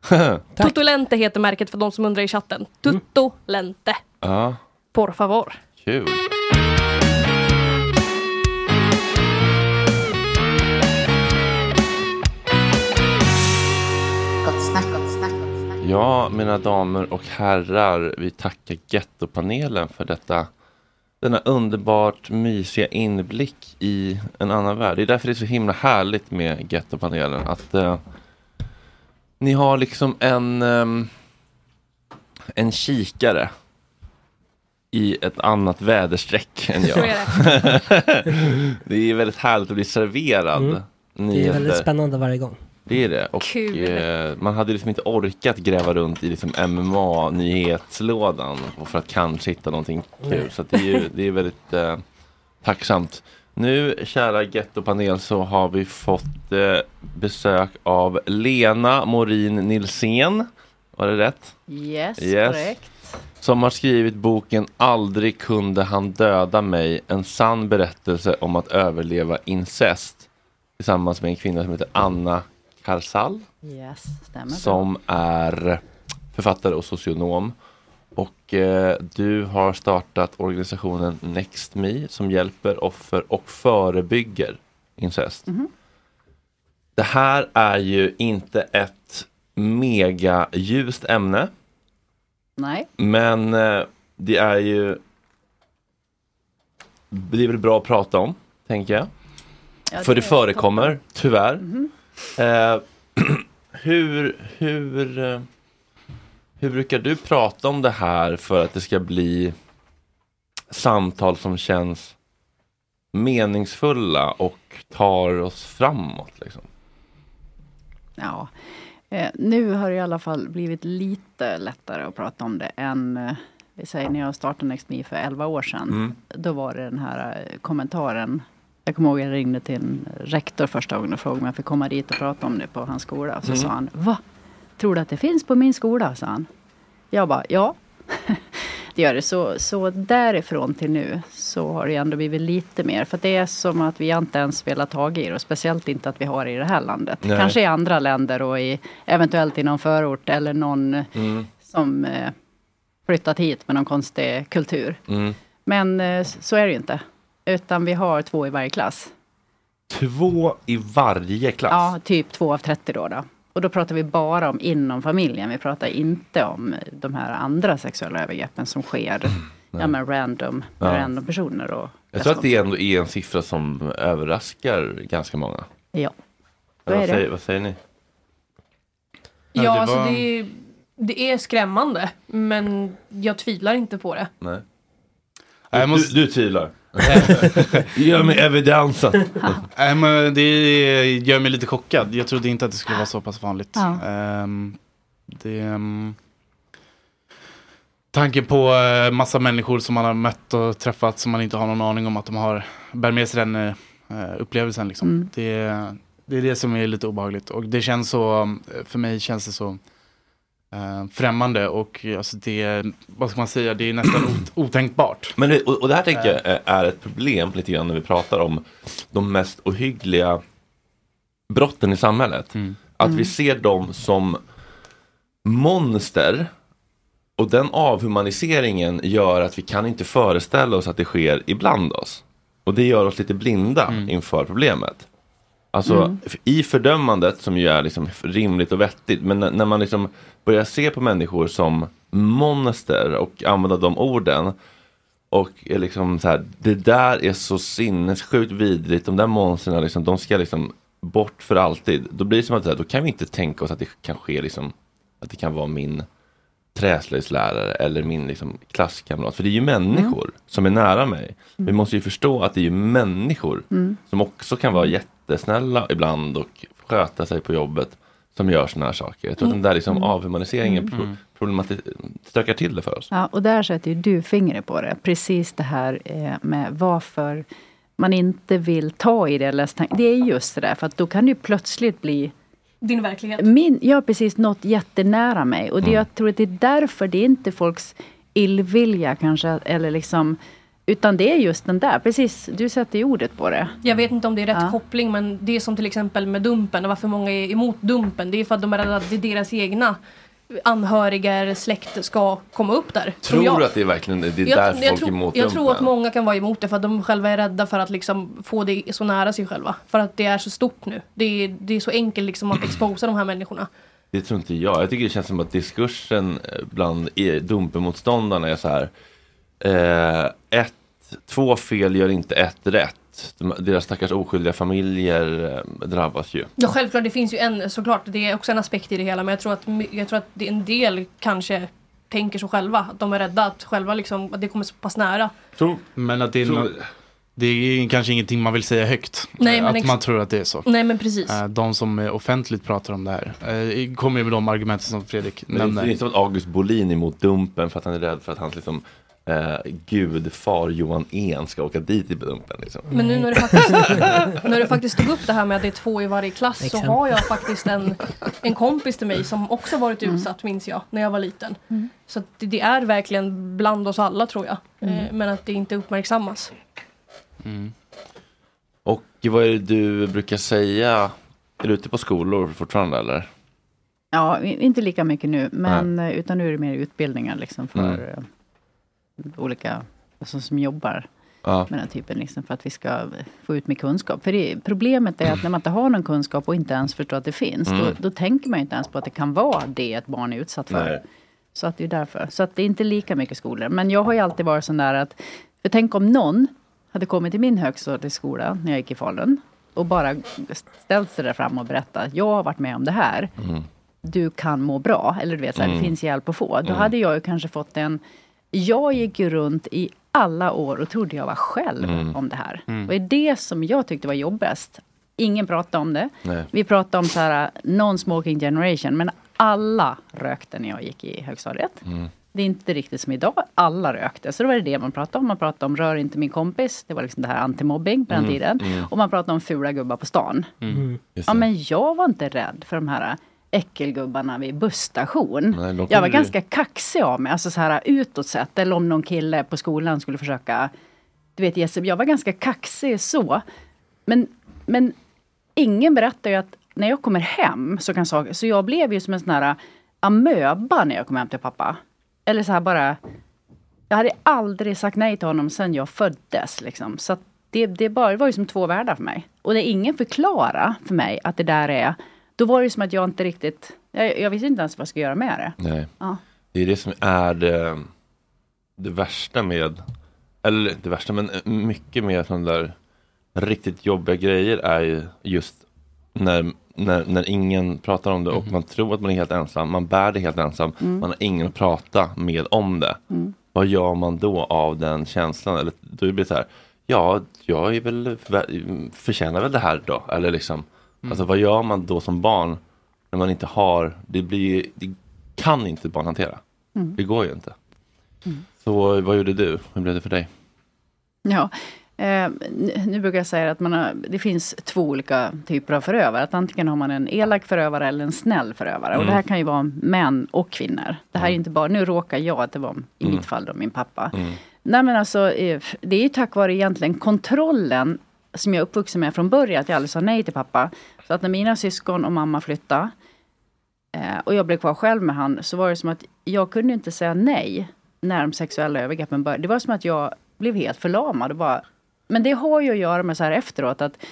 Tutolente heter märket för de som undrar i chatten. Tutolente. ja, Por favor. kul. Ja, mina damer och herrar, vi tackar Gettopanelen för detta denna underbart mysiga inblick i en annan värld. Det är därför det är så himla härligt med Gettopanelen. Att eh, ni har liksom en, ehm, en kikare i ett annat väderstreck än jag. Det är väldigt härligt att bli serverad Mm. Det är väldigt spännande varje gång. Det är det. Och Kul. eh, man hade liksom inte orkat gräva runt i liksom MMA-nyhetslådan för att kanske hitta någonting kul. Nej. Så att det är ju det är väldigt eh, tacksamt. Nu, kära Gettopanel, så har vi fått eh, besök av Lena Morin Nilsén. Var det rätt? Yes, Yes. korrekt. Som har skrivit boken Aldrig kunde han döda mig. En sann berättelse om att överleva incest. Tillsammans med en kvinna som heter Anna Karsall. Yes, stämmer Som är författare och socionom. Och eh, du har startat organisationen NextMe som hjälper offer och förebygger incest. Mhm. Det här är ju inte ett mega ljust ämne. Nej. Men eh, det är ju Det är väl bra att prata om, tänker jag. Ja, För det det är förekommer, tyvärr. Mhm. Eh, hur, hur, eh, hur brukar du prata om det här för att det ska bli samtal som känns meningsfulla och tar oss framåt? Liksom? Ja. Eh, nu har det i alla fall blivit lite lättare att prata om det än eh, vi säger när jag startade NextMe för 11 år sedan. Mm. Då var det den här eh, kommentaren. Jag kommer ihåg jag ringde till en rektor första gången och frågade om jag fick komma dit och prata om det på hans skola. Så Mm. sa han, va? Tror du att det finns på min skola? sa han. Jag bara, ja. det gör det. Så, så därifrån till nu så har det ändå blivit lite mer. För det är som att vi inte ens velat ta i det. Och speciellt inte att vi har det i det här landet. Nej. Kanske i andra länder och i, eventuellt i någon förort eller någon Mm. som eh, flyttat hit med någon konstig kultur. Mm. Men eh, så är det ju inte. Utan vi har två i varje klass. Två i varje klass? Ja, typ två av 30 då. då. Och då pratar vi bara om inom familjen. Vi pratar inte om de här andra sexuella övergreppen som sker. ja, men random, med Ja. random personer. Och Jag tror att det ändå är en siffra som överraskar ganska många. Ja. Vad, Vad är det? säger, vad säger ni? Ja, det alltså var- det är, det är skrämmande. Men jag tvivlar inte på det. Nej. Måste- Du, du tvivlar? Ge mig men det gör mig lite chockad. Jag trodde inte att det skulle vara så pass vanligt. Ja. Ehm, det, um, tanken på uh, massa människor som man har mött och träffat som man inte har någon aning om att de har bär med sig den eh, upplevelsen. Liksom. Mm. Det, det är det som är lite obehagligt. Och det känns så, för mig känns det så främmande och alltså det, vad ska man säga, det är nästan ot- otänkbart. Men, det- och, och det här tänker jag Eh. är- ett problem lite grann när vi pratar om de mest ohyggliga brotten i samhället. Att Mm. vi ser dem som monster och den avhumaniseringen gör att vi kan inte föreställa oss att det sker ibland oss. Och det gör oss lite blinda inför problemet. Alltså Mm. i fördömandet som ju är liksom rimligt och vettigt. Men när, när man liksom börjar se på människor som monster och använda de orden. Och är liksom så här, det där är så sinnessjukt vidrigt. De där monstren, liksom, de ska liksom bort för alltid. Då blir det som att här, då kan vi inte tänka oss att det kan ske liksom, att det kan vara min träslöjdslärare eller min liksom, klasskamrat. För det är ju människor som är nära mig. Vi måste ju förstå att det är ju människor Mm. som också kan vara jättesnälla ibland och sköta sig på jobbet som gör sådana här saker. Jag tror att den där liksom Mm. avhumaniseringen Mm. pro- problemati- stökar till det för oss. Ja, och där sätter ju du fingret på det. Precis det här eh, med varför man inte vill ta i det. Eller det är just det där, för att då kan det ju plötsligt bli Din verklighet. min, ja, precis. Något jättenära mig. Och det, Mm. jag tror att det är därför det är inte folks illvilja kanske. Eller liksom, utan det är just den där. Precis, du sätter ju ordet på det. Jag vet inte om det är rätt Ja. koppling men det är som till exempel med Dumpen och varför många är emot Dumpen. Det är för att de är rädda att det är deras egna anhöriga eller släkt ska komma upp där. Tror jag. du att det är verkligen det är jag, därför jag, folk tror, är emot jag tror att många kan vara emot det för att de själva är rädda för att liksom få det så nära sig själva. För att det är så stort nu. Det är, det är så enkelt liksom att exposa de här människorna. Det tror inte jag. Jag tycker det känns som att diskursen eh, bland e- Dumpen-motståndarna är så här. Eh, ett, två fel gör inte ett rätt. De, deras stackars oskyldiga familjer eh, drabbas ju. Ja självklart, det finns ju en såklart, det är också en aspekt i det hela men jag tror att, jag tror att det en del kanske tänker så själva. Att de är rädda att själva liksom, att det kommer så pass nära. Men att det är, Tror- det är kanske ingenting man vill säga högt. Nej, men att man tror att det är så. Nej, men precis. Eh, De som eh, offentligt pratar om det här kommer ju med de argumenten som Fredrik Men det nämner. är inte som att August Bolin är emot Dumpen för att han är rädd för att hans liksom, eh, gudfar Johan En ska åka dit i Dumpen. Liksom. Men nu när du faktiskt, när du faktiskt tog upp det här med att det är två i varje klass så Exempel. har jag faktiskt en, en kompis till mig som också varit utsatt minns jag när jag var liten. Mm. Så att det, det är verkligen bland oss alla tror jag. Mm. Eh, Men att det inte uppmärksammas. Och vad är det du brukar säga? Är du ute på skolor fortfarande eller? Ja, inte lika mycket nu. Men, eh, utan nu är det mer utbildningar liksom för Mm. eh, olika alltså, som jobbar Ja. med den typen. Liksom, för att vi ska få ut mer kunskap. För det, problemet är att när man inte har någon kunskap och inte ens förstår att det finns. Mm. Då, då tänker man ju inte ens på att det kan vara det ett barn är utsatt för. Nej. Så att det är därför. Så att det är inte lika mycket skolor. Men jag har ju alltid varit sån där att, för tänk om någon hade kommit till min högstadieskola när jag gick i Falun och bara ställt sig där fram och berättat, jag har varit med om det här. Mm. Du kan må bra, eller du vet, så här, Mm. det finns hjälp att få. Då Mm. hade jag ju kanske fått en... Jag gick ju runt i alla år och trodde jag var själv Mm. om det här. Mm. Och det är det som jag tyckte var jobbigast. Ingen pratade om det. Nej. Vi pratade om så här, non-smoking generation, men alla rökte när jag gick i högstadiet. Mm. Det är inte riktigt som idag. Alla rökte. Så då var det det man pratade om. Man pratade om rör inte min kompis. Det var liksom det här antimobbing på den Mm, tiden. mm. Och man pratade om fula gubbar på stan. Mm. Just Ja men jag var inte rädd för de här äckelgubbarna vid busstation. Nej, jag var ganska kaxig av mig. Alltså så här utåt sett. Eller om någon kille på skolan skulle försöka du vet, jag var ganska kaxig så. Men, men ingen berättar ju att när jag kommer hem så kan saker... Så jag blev ju som en sån här amöba när jag kom hem till pappa. Eller så här bara... Jag hade aldrig sagt nej till honom sen jag föddes. Liksom. Så det, det, bara, det var ju som två världar för mig. Och när ingen förklara för mig att det där är... Då var det som att jag inte riktigt... Jag, jag visste inte ens vad jag skulle göra med det. Nej. Ja. Det är det som är det, det värsta med, eller det värsta, men mycket med sådana där riktigt jobbiga grejer är ju just när, när, när ingen pratar om det och man tror att man är helt ensam, man bär det helt ensam, Mm. man har ingen att prata med om det. Mm. Vad gör man då av den känslan? Eller då blir det så här, ja, jag är väl, vä- förtjänar väl det här då? Eller liksom, Mm. alltså vad gör man då som barn när man inte har, det blir, det kan inte barn hantera. Mm. Det går ju inte. Mm. Så vad gjorde du? Hur blev det för dig? Ja, Eh, nu brukar jag säga att man har, det finns två olika typer av förövare. Att antingen har man en elak förövare eller en snäll förövare. Och Mm. det här kan ju vara män och kvinnor. Det här är inte bara, nu råkar jag att det var i Mm. mitt fall då min pappa. Mm. Nej men alltså, eh, det är ju tack vare egentligen kontrollen som jag är uppvuxen med från början, att jag aldrig sa nej till pappa. Så att när mina syskon och mamma flyttade eh, och jag blev kvar själv med han, så var det som att jag kunde inte säga nej när de sexuella övergreppen började. Det var som att jag blev helt förlamad och bara... Men det har ju att göra med så här efteråt att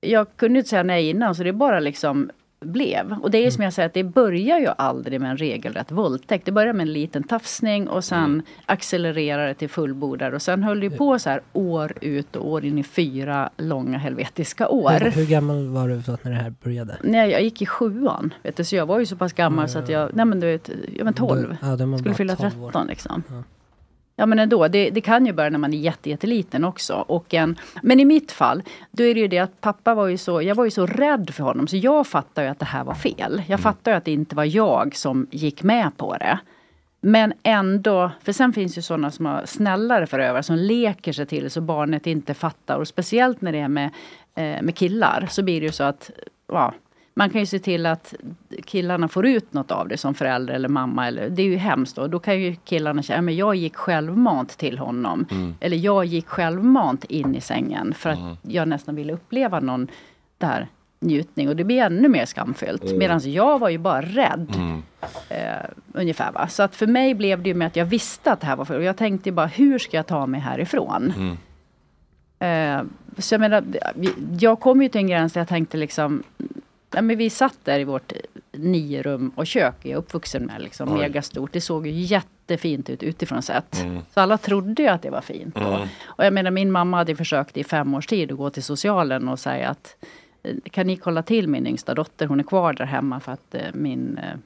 jag kunde inte säga nej innan, så det är bara liksom blev. Och det är som jag säger, att det börjar ju aldrig med en regelrätt våldtäkt. Det börjar med en liten tafsning och sen accelererar det till fullbordar. Och sen höll det ju på så här år ut och år in i fyra långa helvetiska år. Hur, hur gammal var du när det här började? Nej, jag gick i sjuan. Vet du, så jag var ju så pass gammal så att jag, nej men du vet, jag var 12. Ja, då är man Skulle fylla 12 år. 13 liksom. Ja men ändå, det, det kan ju börja när man är jätte, jätteliten också. Och en, men i mitt fall, då är det ju det att pappa var ju så, jag var ju så rädd för honom så jag fattar ju att det här var fel. Jag fattar ju att det inte var jag som gick med på det. Men ändå, för sen finns ju sådana som har snällare förövare som leker sig till så barnet inte fattar. Och speciellt när det är med, eh, med killar så blir det ju så att ja, man kan ju se till att killarna får ut något av det som förälder eller mamma. Eller, det är ju hemskt då. Då kan ju killarna säga, men jag gick självmant till honom. Mm. Eller jag gick självmant in i sängen för att Mm. jag nästan ville uppleva någon där njutning. Och det blir ännu mer skamfyllt. Mm. Medan jag var ju bara rädd. Mm. Eh, ungefär va. Så att för mig blev det ju med att jag visste att det här var fel. Och jag tänkte bara, hur ska jag ta mig härifrån? Mm. Eh, så jag menar, jag kom ju till en gräns där jag tänkte liksom Ja, men vi satt där i vårt nio rum och kök jag är uppvuxen med. Liksom, Oj. megastort. Det såg ju jättefint ut utifrån sett. Mm. Så alla trodde ju att det var fint. Mm. Och jag menar min mamma hade försökt i fem års tid att gå till socialen och säga att eh, kan ni kolla till min yngsta dotter? Hon är kvar där hemma för att eh, min eh,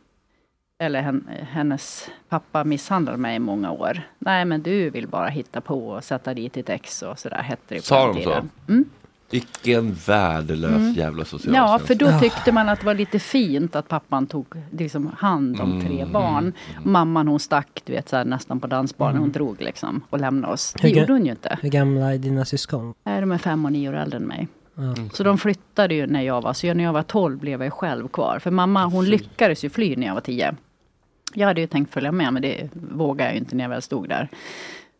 eller hen, hennes pappa misshandlade mig i många år. Nej men du vill bara hitta på och sätta dit ditt ex och sådär hette det på Sa de så? Mm. Vilken värdelös Mm. jävla socialtjänst. Ja, för då tyckte man att det var lite fint att pappan tog liksom, hand om tre Mm. barn. Mamman hon stack du vet, så här, nästan på dansbanan. Mm. Hon drog liksom och lämnade oss. Det Hur gjorde hon ju inte. Hur gamla är dina syskon? De är fem och nio år äldre än mig. Ja. Så de flyttade ju när jag var, så jag- när jag var 12 blev jag själv kvar. För mamma hon lyckades ju fly när jag var 10. Jag hade ju tänkt följa med men det vågade jag ju inte när jag väl stod där.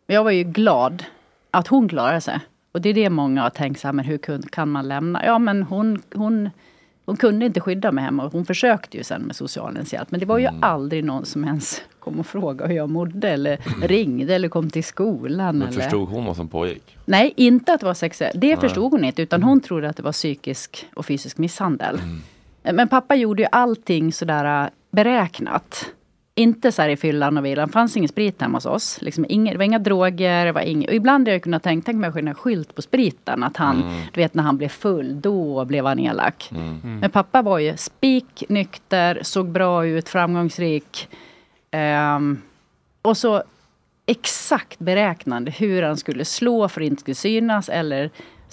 Men jag var ju glad att hon klarade sig. Och det är det många har tänkt så här, men hur kan man lämna? Ja men hon, hon, hon kunde inte skydda mig hemma. Hon försökte ju sen med socialens hjälp. Men det var ju aldrig någon som ens kom och frågade hur jag mådde. Eller ringde eller kom till skolan. Men eller... förstod hon vad som pågick? Nej, inte att det var sexuellt. Det Nej. förstod hon inte. Utan hon trodde att det var psykisk och fysisk misshandel. Men pappa gjorde ju allting sådär äh, beräknat. Inte så här i fyllan och vilan. Det fanns ingen sprit hemma hos oss. Liksom inga, det var inga droger. Det var inga, och ibland har jag kunnat tänka, tänk mig att skilja skylt på spriten. Att han, Mm. du vet när han blev full, då blev han elak. Mm. Men pappa var ju spik, nykter, såg bra ut, framgångsrik. Ehm, och så exakt beräknande hur han skulle slå för att inte skulle synas. Eller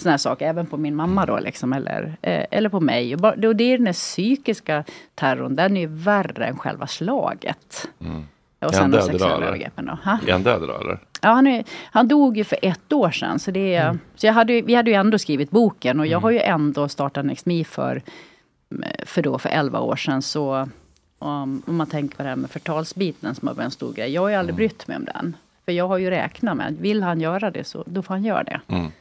här saker. Även på min mamma då liksom. Eller, eh, eller på mig. Och bara, och det är den psykiska terrorn. Den är ju värre än själva slaget. Mm. Och sen de sexuella övergreppen då. Ha? Är han död idag eller? Ja, han, är, han dog ju för ett år sedan. Så, det, är- så jag hade, vi hade ju ändå skrivit boken. Och jag har ju ändå startat Next Me för, för, då, för 11 år sedan. Så om, om man tänker på det här med förtalsbiten som har varit en stor grej. Jag har ju aldrig brytt mig om den. För jag har ju räknat med vill han göra det så då får han göra det. Mm.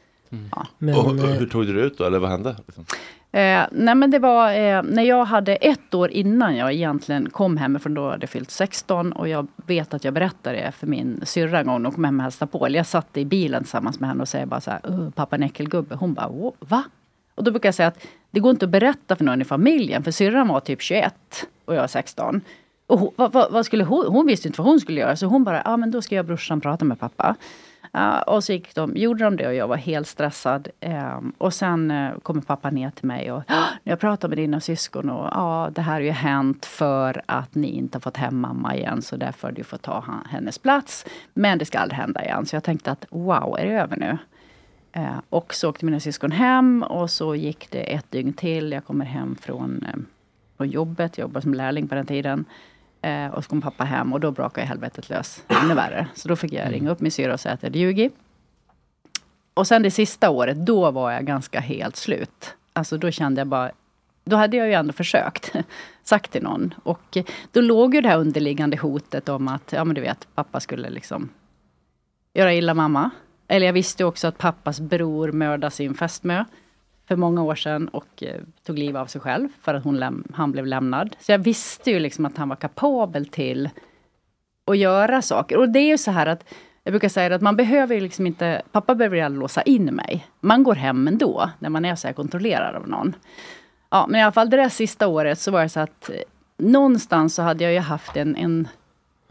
Ja. Men, och, och, eh, hur tog du det ut då? Eller vad hände? Liksom? Eh, nej men det var eh, när jag hade ett år innan jag egentligen kom hemifrån. Då hade jag fyllt 16 och jag vet att jag berättade det för min syrra en gång. Hon kom hem och hälsade på. Eller jag satt i bilen tillsammans med henne och säger bara så här. "Åh, Pappa en äckelgubbe. Hon bara "Åh, va? Och då brukar jag säga att det går inte att berätta för någon i familjen. För syrran var typ 21 och jag var 16. Och hon, vad, vad, vad skulle hon, hon visste inte vad hon skulle göra. Så hon bara, ja ah, men då ska jag och brorsan prata med pappa. Uh, och så gick de, gjorde de det och jag var helt stressad. Um, och sen uh, kommer pappa ner till mig och jag pratar med dina syskon och ja, det här har ju hänt för att ni inte har fått hem mamma igen så därför har du fått ta hennes plats. Men det ska aldrig hända igen. Så jag tänkte att wow, är det över nu? Ehm, och så åkte mina syskon hem och så gick det ett dygn till. Jag kommer hem från, eh, från jobbet, jag jobbade som lärling på den tiden. Eh, och så kom pappa hem och då brakade helvetet lös ännu värre. Så då fick jag ringa upp min syrra och säga att jag ljugit. och sen det sista året, då var jag ganska helt slut. Alltså då kände jag bara, då hade jag ju ändå försökt. sagt till någon. Och då låg ju det här underliggande hotet om att, ja men du vet, pappa skulle liksom göra illa mamma. Eller jag visste också att pappas bror mördade sin fästmö för många år sedan och eh, tog liv av sig själv för att hon läm- han blev lämnad. Så jag visste ju liksom att han var kapabel till att göra saker. Och det är ju så här att jag brukar säga att man behöver ju liksom inte, pappa behöver ju aldrig låsa in mig. Man går hem ändå, när man är så här kontrollerad av någon. Ja, men i alla fall det där sista året så var det så att eh, någonstans så hade jag ju haft en, en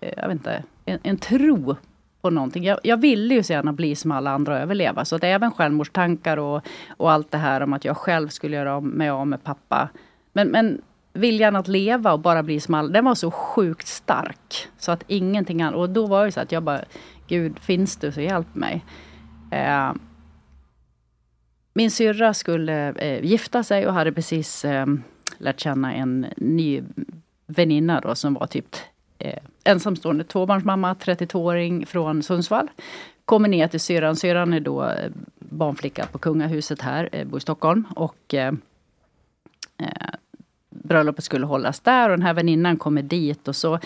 eh, jag vet inte, en, en tro på någonting. Jag, jag ville ju så gärna bli som alla andra och överleva. Så att även självmordstankar och, och allt det här om att jag själv skulle göra mig av med pappa. Men, men viljan att leva och bara bli som alla, den var så sjukt stark. Så att ingenting annat. Och då var det så att jag bara, Gud finns du så hjälp mig. Eh, min syrra skulle eh, gifta sig och hade precis eh, lärt känna en ny väninna då som var typ eh, ensamstående tvåbarnsmamma, 32-åring från Sundsvall. Kommer ner till syrran. Syrran är då eh, barnflicka på kungahuset här, eh, bor i Stockholm. Och eh, eh, bröllopet skulle hållas där och den här väninnan kommer dit och så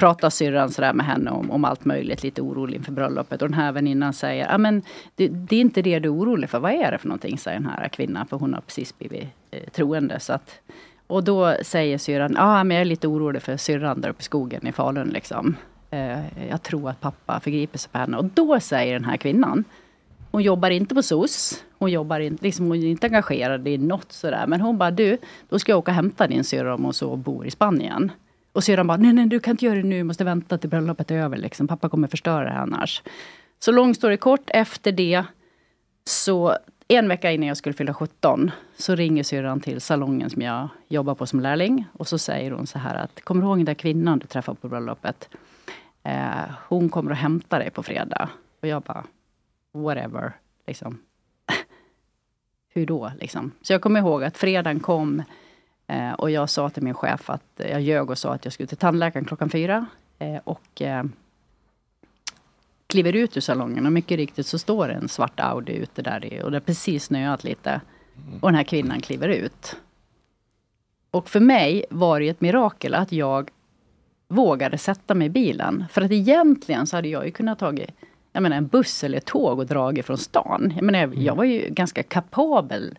pratar syrran sådär med henne om, om allt möjligt, lite orolig inför bröllopet. Och den här väninnan säger, ja men det, det är inte det du är orolig för. Vad är det för någonting? säger den här kvinnan, för hon har precis blivit eh, troende. Så att, och då säger syrran, ja men jag är lite orolig för syrran där uppe i skogen i Falun liksom. Eh, jag tror att pappa förgriper sig på henne. Och då säger den här kvinnan, hon jobbar inte på SOS. Hon jobbar inte, liksom, hon är inte engagerad i något sådär. Men hon bara, du, då ska jag åka och hämta din syrra om hon så bor i Spanien. Och syrran bara, nej, nej, du kan inte göra det nu, Du måste vänta till bröllopet är över. Liksom. Pappa kommer förstöra det här annars. Så lång story kort, efter det, så en vecka innan jag skulle fylla 17, så ringer syrran till salongen som jag jobbar på som lärling. Och så säger hon så här att, kommer du ihåg den där kvinnan du träffade på bröllopet? Eh, hon kommer att hämta dig på fredag. Och jag bara, whatever. Liksom. Hur då? Liksom. Så jag kommer ihåg att fredagen kom eh, och jag sa till min chef att jag ljög och sa att jag skulle till tandläkaren klockan fyra. Eh, och eh, kliver ut ur salongen och mycket riktigt så står en svart Audi ute där och det har precis snöat lite. Och den här kvinnan kliver ut. Och för mig var det ett mirakel att jag vågade sätta mig i bilen. För att egentligen så hade jag ju kunnat tagit jag menar, en buss eller ett tåg och dragit från stan. Jag, menar, jag var ju ganska kapabel,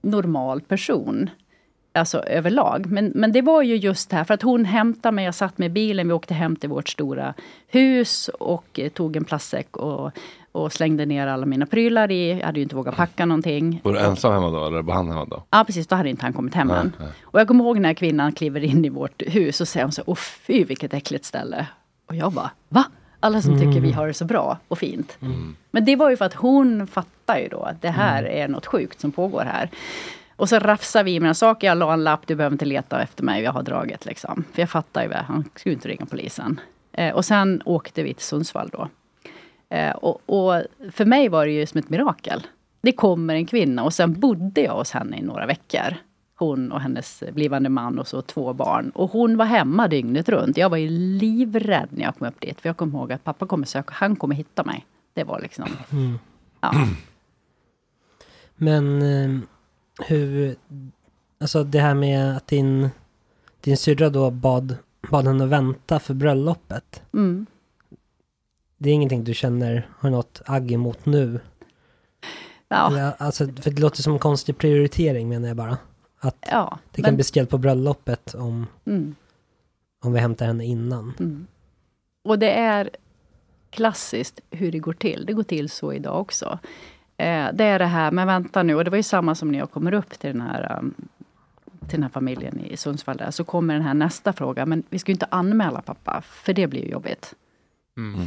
normal person. Alltså överlag. Men, men det var ju just det här, för att hon hämtade mig, jag satt med bilen, vi åkte hem till vårt stora hus och eh, tog en plastsäck och, och slängde ner alla mina prylar i. Jag hade ju inte vågat packa någonting. Var du ensam hemma då eller var han hemma då? Ja precis, då hade inte han kommit hem Nej, än. nej. Och jag kommer ihåg när kvinnan kliver in i vårt hus och säger hon så åh fy vilket äckligt ställe. Och jag bara, va? Alla som tycker vi har det så bra och fint. Men det var ju för att hon fattar ju då att det här är något sjukt som pågår här. Och så rafsar vi i mina saker. Jag la en lapp, du behöver inte leta efter mig, jag har dragit liksom. För jag fattar ju, han skulle inte ringa polisen. Eh, och sen åkte vi till Sundsvall då. Eh, och, och för mig var det ju som ett mirakel. Det kommer en kvinna och sen bodde jag hos henne i några veckor. Hon och hennes blivande man och så två barn. Och hon var hemma dygnet runt. Jag var ju livrädd när jag kom upp dit. För jag kommer ihåg att pappa kommer söka, han kommer hitta mig. Det var liksom, Mm. ja. Men eh, hur, alltså det här med att din, din syrra då bad, bad henne att vänta för bröllopet. Mm. Det är ingenting du känner, har något agg emot nu? Ja. Alltså, för det låter som en konstig prioritering menar jag bara. Att Ja, det kan men- bli ställt på bröllopet om, Mm. om vi hämtar henne innan. Mm. Och det är klassiskt hur det går till. Det går till så idag också. Eh, det är det här, men vänta nu. Och det var ju samma som när jag kommer upp till den här, um, till den här familjen i Sundsvall. Där, så kommer den här nästa fråga. Men vi ska ju inte anmäla pappa, för det blir ju jobbigt.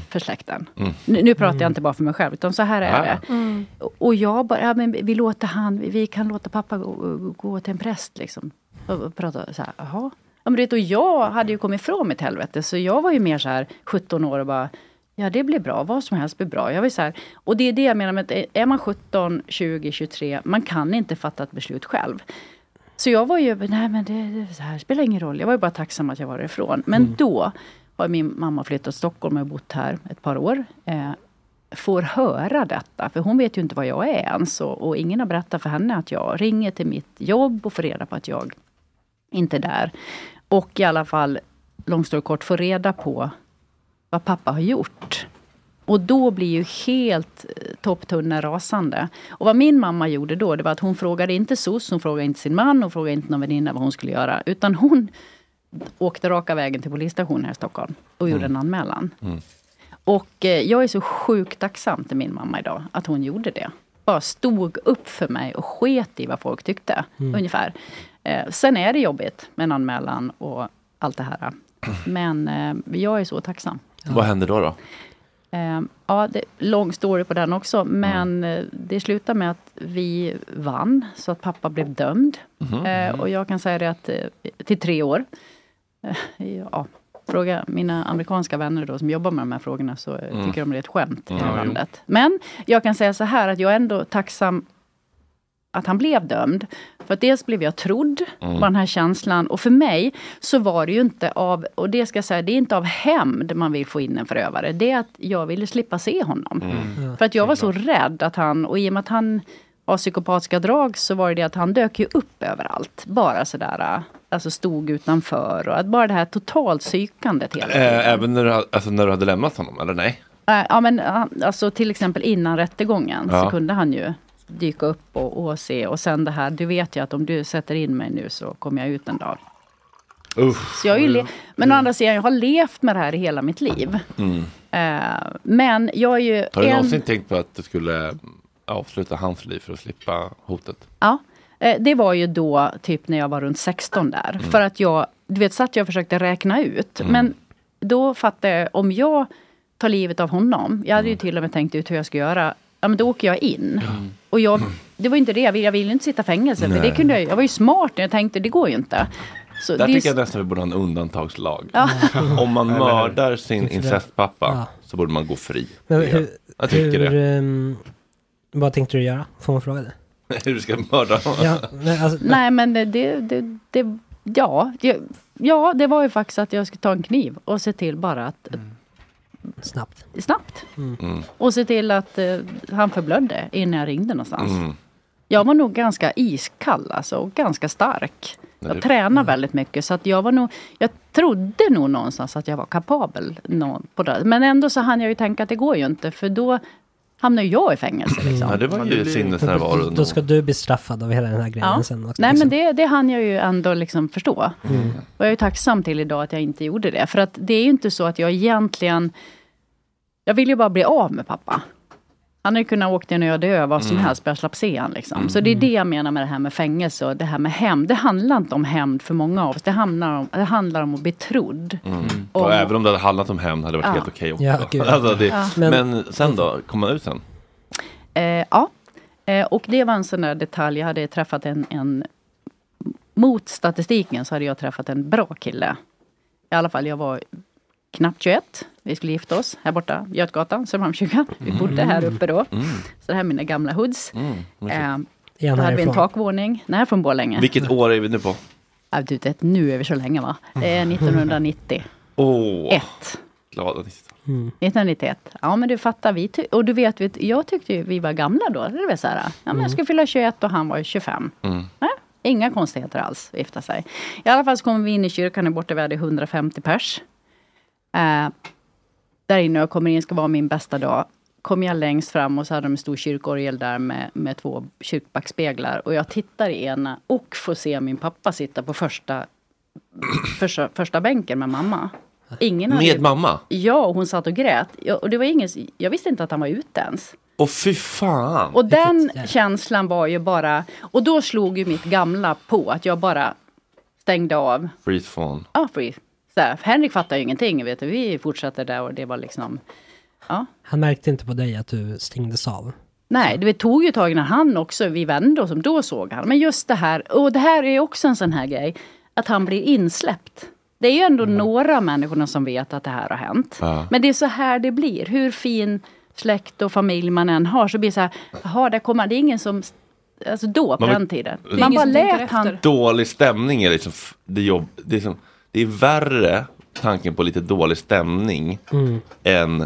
För släkten. Mm. Nu, nu pratar jag inte bara för mig själv, utan så här är Ja, det. Mm. Och- jag bara, ja, men vi låter han, vi kan låta pappa gå, gå till en präst liksom. Och, prata så här, jaha. Ja, men vet, och jag hade ju kommit ifrån mitt helvete, så jag var ju mer så här 17 år och bara, ja det blir bra, vad som helst blir bra. Jag var så här, och det är det jag menar med att är man 17, 20, 23, man kan inte fatta ett beslut själv. Så jag var ju, nej men det, det så här spelar ingen roll. Jag var ju bara tacksam att jag var ifrån. Men Mm. då har min mamma flyttat till Stockholm och bott här ett par år. Eh, får höra detta. För hon vet ju inte vad jag är ens. Och, och ingen har berättat för henne att jag ringer till mitt jobb och får reda på att jag inte är där. Och i alla fall, långt story kort, får reda på vad pappa har gjort. Och då blir ju helt eh, topptunna rasande. Och vad min mamma gjorde då, det var att hon frågade inte SOS, hon frågade inte sin man, hon frågade inte någon väninna vad hon skulle göra. Utan hon åkte raka vägen till polisstationen här i Stockholm och gjorde en anmälan. Och eh, jag är så sjukt tacksam till min mamma idag, att hon gjorde det. Bara stod upp för mig och sket i vad folk tyckte, Mm. ungefär. Eh, sen är det jobbigt med en anmälan och allt det här. Men jag är så tacksam. Vad händer då? då? Eh, ja, det, lång story på den också. Men eh, det slutade med att vi vann, så att pappa blev dömd. Eh, och jag kan säga det att eh, till tre år. Ja, fråga mina amerikanska vänner då som jobbar med de här frågorna så Mm. tycker de det är ett skämt i det Ja, här jo. landet. Men jag kan säga så här att jag är ändå tacksam att han blev dömd. För att dels blev jag trodd Mm. på den här känslan. Och för mig så var det ju inte av, och det ska jag säga, det är inte av hämnd man vill få in en förövare. Det är att jag ville slippa se honom. Mm. För att jag var så rädd att han, och i och med att han har psykopatiska drag så var det det att han dök ju upp överallt. Bara sådär, alltså stod utanför. Och att bara det här totalt psykandet hela tiden. Även när du, alltså, när du hade lämnat honom, eller nej? Ja men alltså till exempel innan rättegången Ja. så kunde han ju dyka upp och, och se. Och sen det här, du vet ju att om du sätter in mig nu så kommer jag ut en dag. Usch. Så jag har ju men å andra sidan, jag har levt med det här i hela mitt liv. Mm. Eh, men jag är ju Har du en... någonsin tänkt på att du skulle avsluta hans liv för att slippa hotet? Ja, eh, det var ju då typ när jag var runt 16 där. Mm. För att jag, du vet, satt jag och försökte räkna ut. Men då fattade jag, om jag tar livet av honom, jag hade Mm. ju till och med tänkt ut hur jag ska göra. Ja men då åker jag in. Och jag, det var inte det jag ville, jag ville inte sitta i fängelse. För det kunde jag, jag var ju smart när jag tänkte, det går ju inte. Så Där det är tycker s- jag nästan vi borde ha en undantagslag. Ja. Om man mördar sin incestpappa Ja. så borde man gå fri. Men hur, jag tycker hur, det. ehm, vad tänkte du göra? Får man fråga det? Hur du ska mörda honom. Ja, nej, alltså, Nej men det, det, det, det ja, det, ja, det var ju faktiskt att jag skulle ta en kniv och se till bara att Snabbt. Snabbt. Mm. Och se till att eh, han förblödde innan jag ringde någonstans. Mm. Jag var nog ganska iskall alltså, och ganska stark. Nej, Jag det- tränade väldigt mycket så att jag var nog, jag trodde nog någonstans att jag var kapabel. nå- på det. Men ändå så hann jag ju tänka att det går ju inte för då hamnar ju jag i fängelse. Liksom. Ja, det var ju Då, sinnesnärvaro. då ska du bli straffad av hela den här grejen Ja. sen också. Nej liksom. men det, det hann jag ju ändå liksom förstå. Mm. Och jag är ju tacksam till idag att jag inte gjorde det. För att det är ju inte så att jag egentligen... Jag vill ju bara bli av med pappa. Han hade ju kunnat åka till en öde ö, vad som Mm. helst, bara slapp se han liksom. Så det är det jag menar med det här med fängelse och det här med hämnd. Det handlar inte om hämnd för många av oss. Det handlar om, det handlar om att bli trodd. Mm. Och- Och även om det hade handlat om hämnd hade det varit Ja. helt okej också. Ja, alltså det, Ja. Men, Men- sen då? Kom man ut sen? Eh, ja, eh, och det var en sån där detalj. Jag hade träffat en, en... Mot statistiken så hade jag träffat en bra kille. I alla fall, jag var knappt 21. Vi skulle gifta oss här borta, Götgatan, Södermalmskyrkan. Vi bodde här uppe då. Mm. Så det här är mina gamla hoods. Mm. Eh, Är han då hade vi en takvåning. Nej, från Borlänge. Vilket år är vi nu på? Ja, du vet, nu är vi så länge va? Det är 1990. Åh, Ett. glada 90 1991. Ja men du fattar, vi och du vet, vet, jag tyckte ju vi var gamla då. Det var så här, ja, men jag skulle fylla 21 och han var ju 25. Mm. Nej, inga konstigheter alls att gifta sig. I alla fall så kom vi in i kyrkan där borta, vi hade 150 pers. Eh, där inne jag kommer in, ska vara min bästa dag. Kom jag längst fram och så hade de en stor kyrkorgel där med, med två kyrkbackspeglar. Och jag tittar i ena och får se min pappa sitta på första, första, första bänken med mamma. Ingen hade- Med mamma? Ja, och hon satt och grät. Ja, och det var ingen, jag visste inte att han var ute ens. Och fy fan! Och den känslan var ju bara... Och då slog ju mitt gamla på att jag bara stängde av. Freeze phone. Ja, free. Så här, Henrik fattade ju ingenting. Vet du. Vi fortsatte där och det var liksom... Ja. Han märkte inte på dig att du stängdes av. Nej, det tog ju ett tag när han också, vi vände oss om, då såg han. Men just det här, och det här är också en sån här grej, att han blir insläppt. Det är ju ändå några människorna som vet att det här har hänt. Ja. Men det är så här det blir. Hur fin släkt och familj man än har så blir det så här, jaha, där kommer, det är ingen som, alltså då på Man den tiden. Det är Man bara lät han, Dålig stämning är liksom, det är, jobb, det är, som, det är värre tanken på lite dålig stämning Mm. än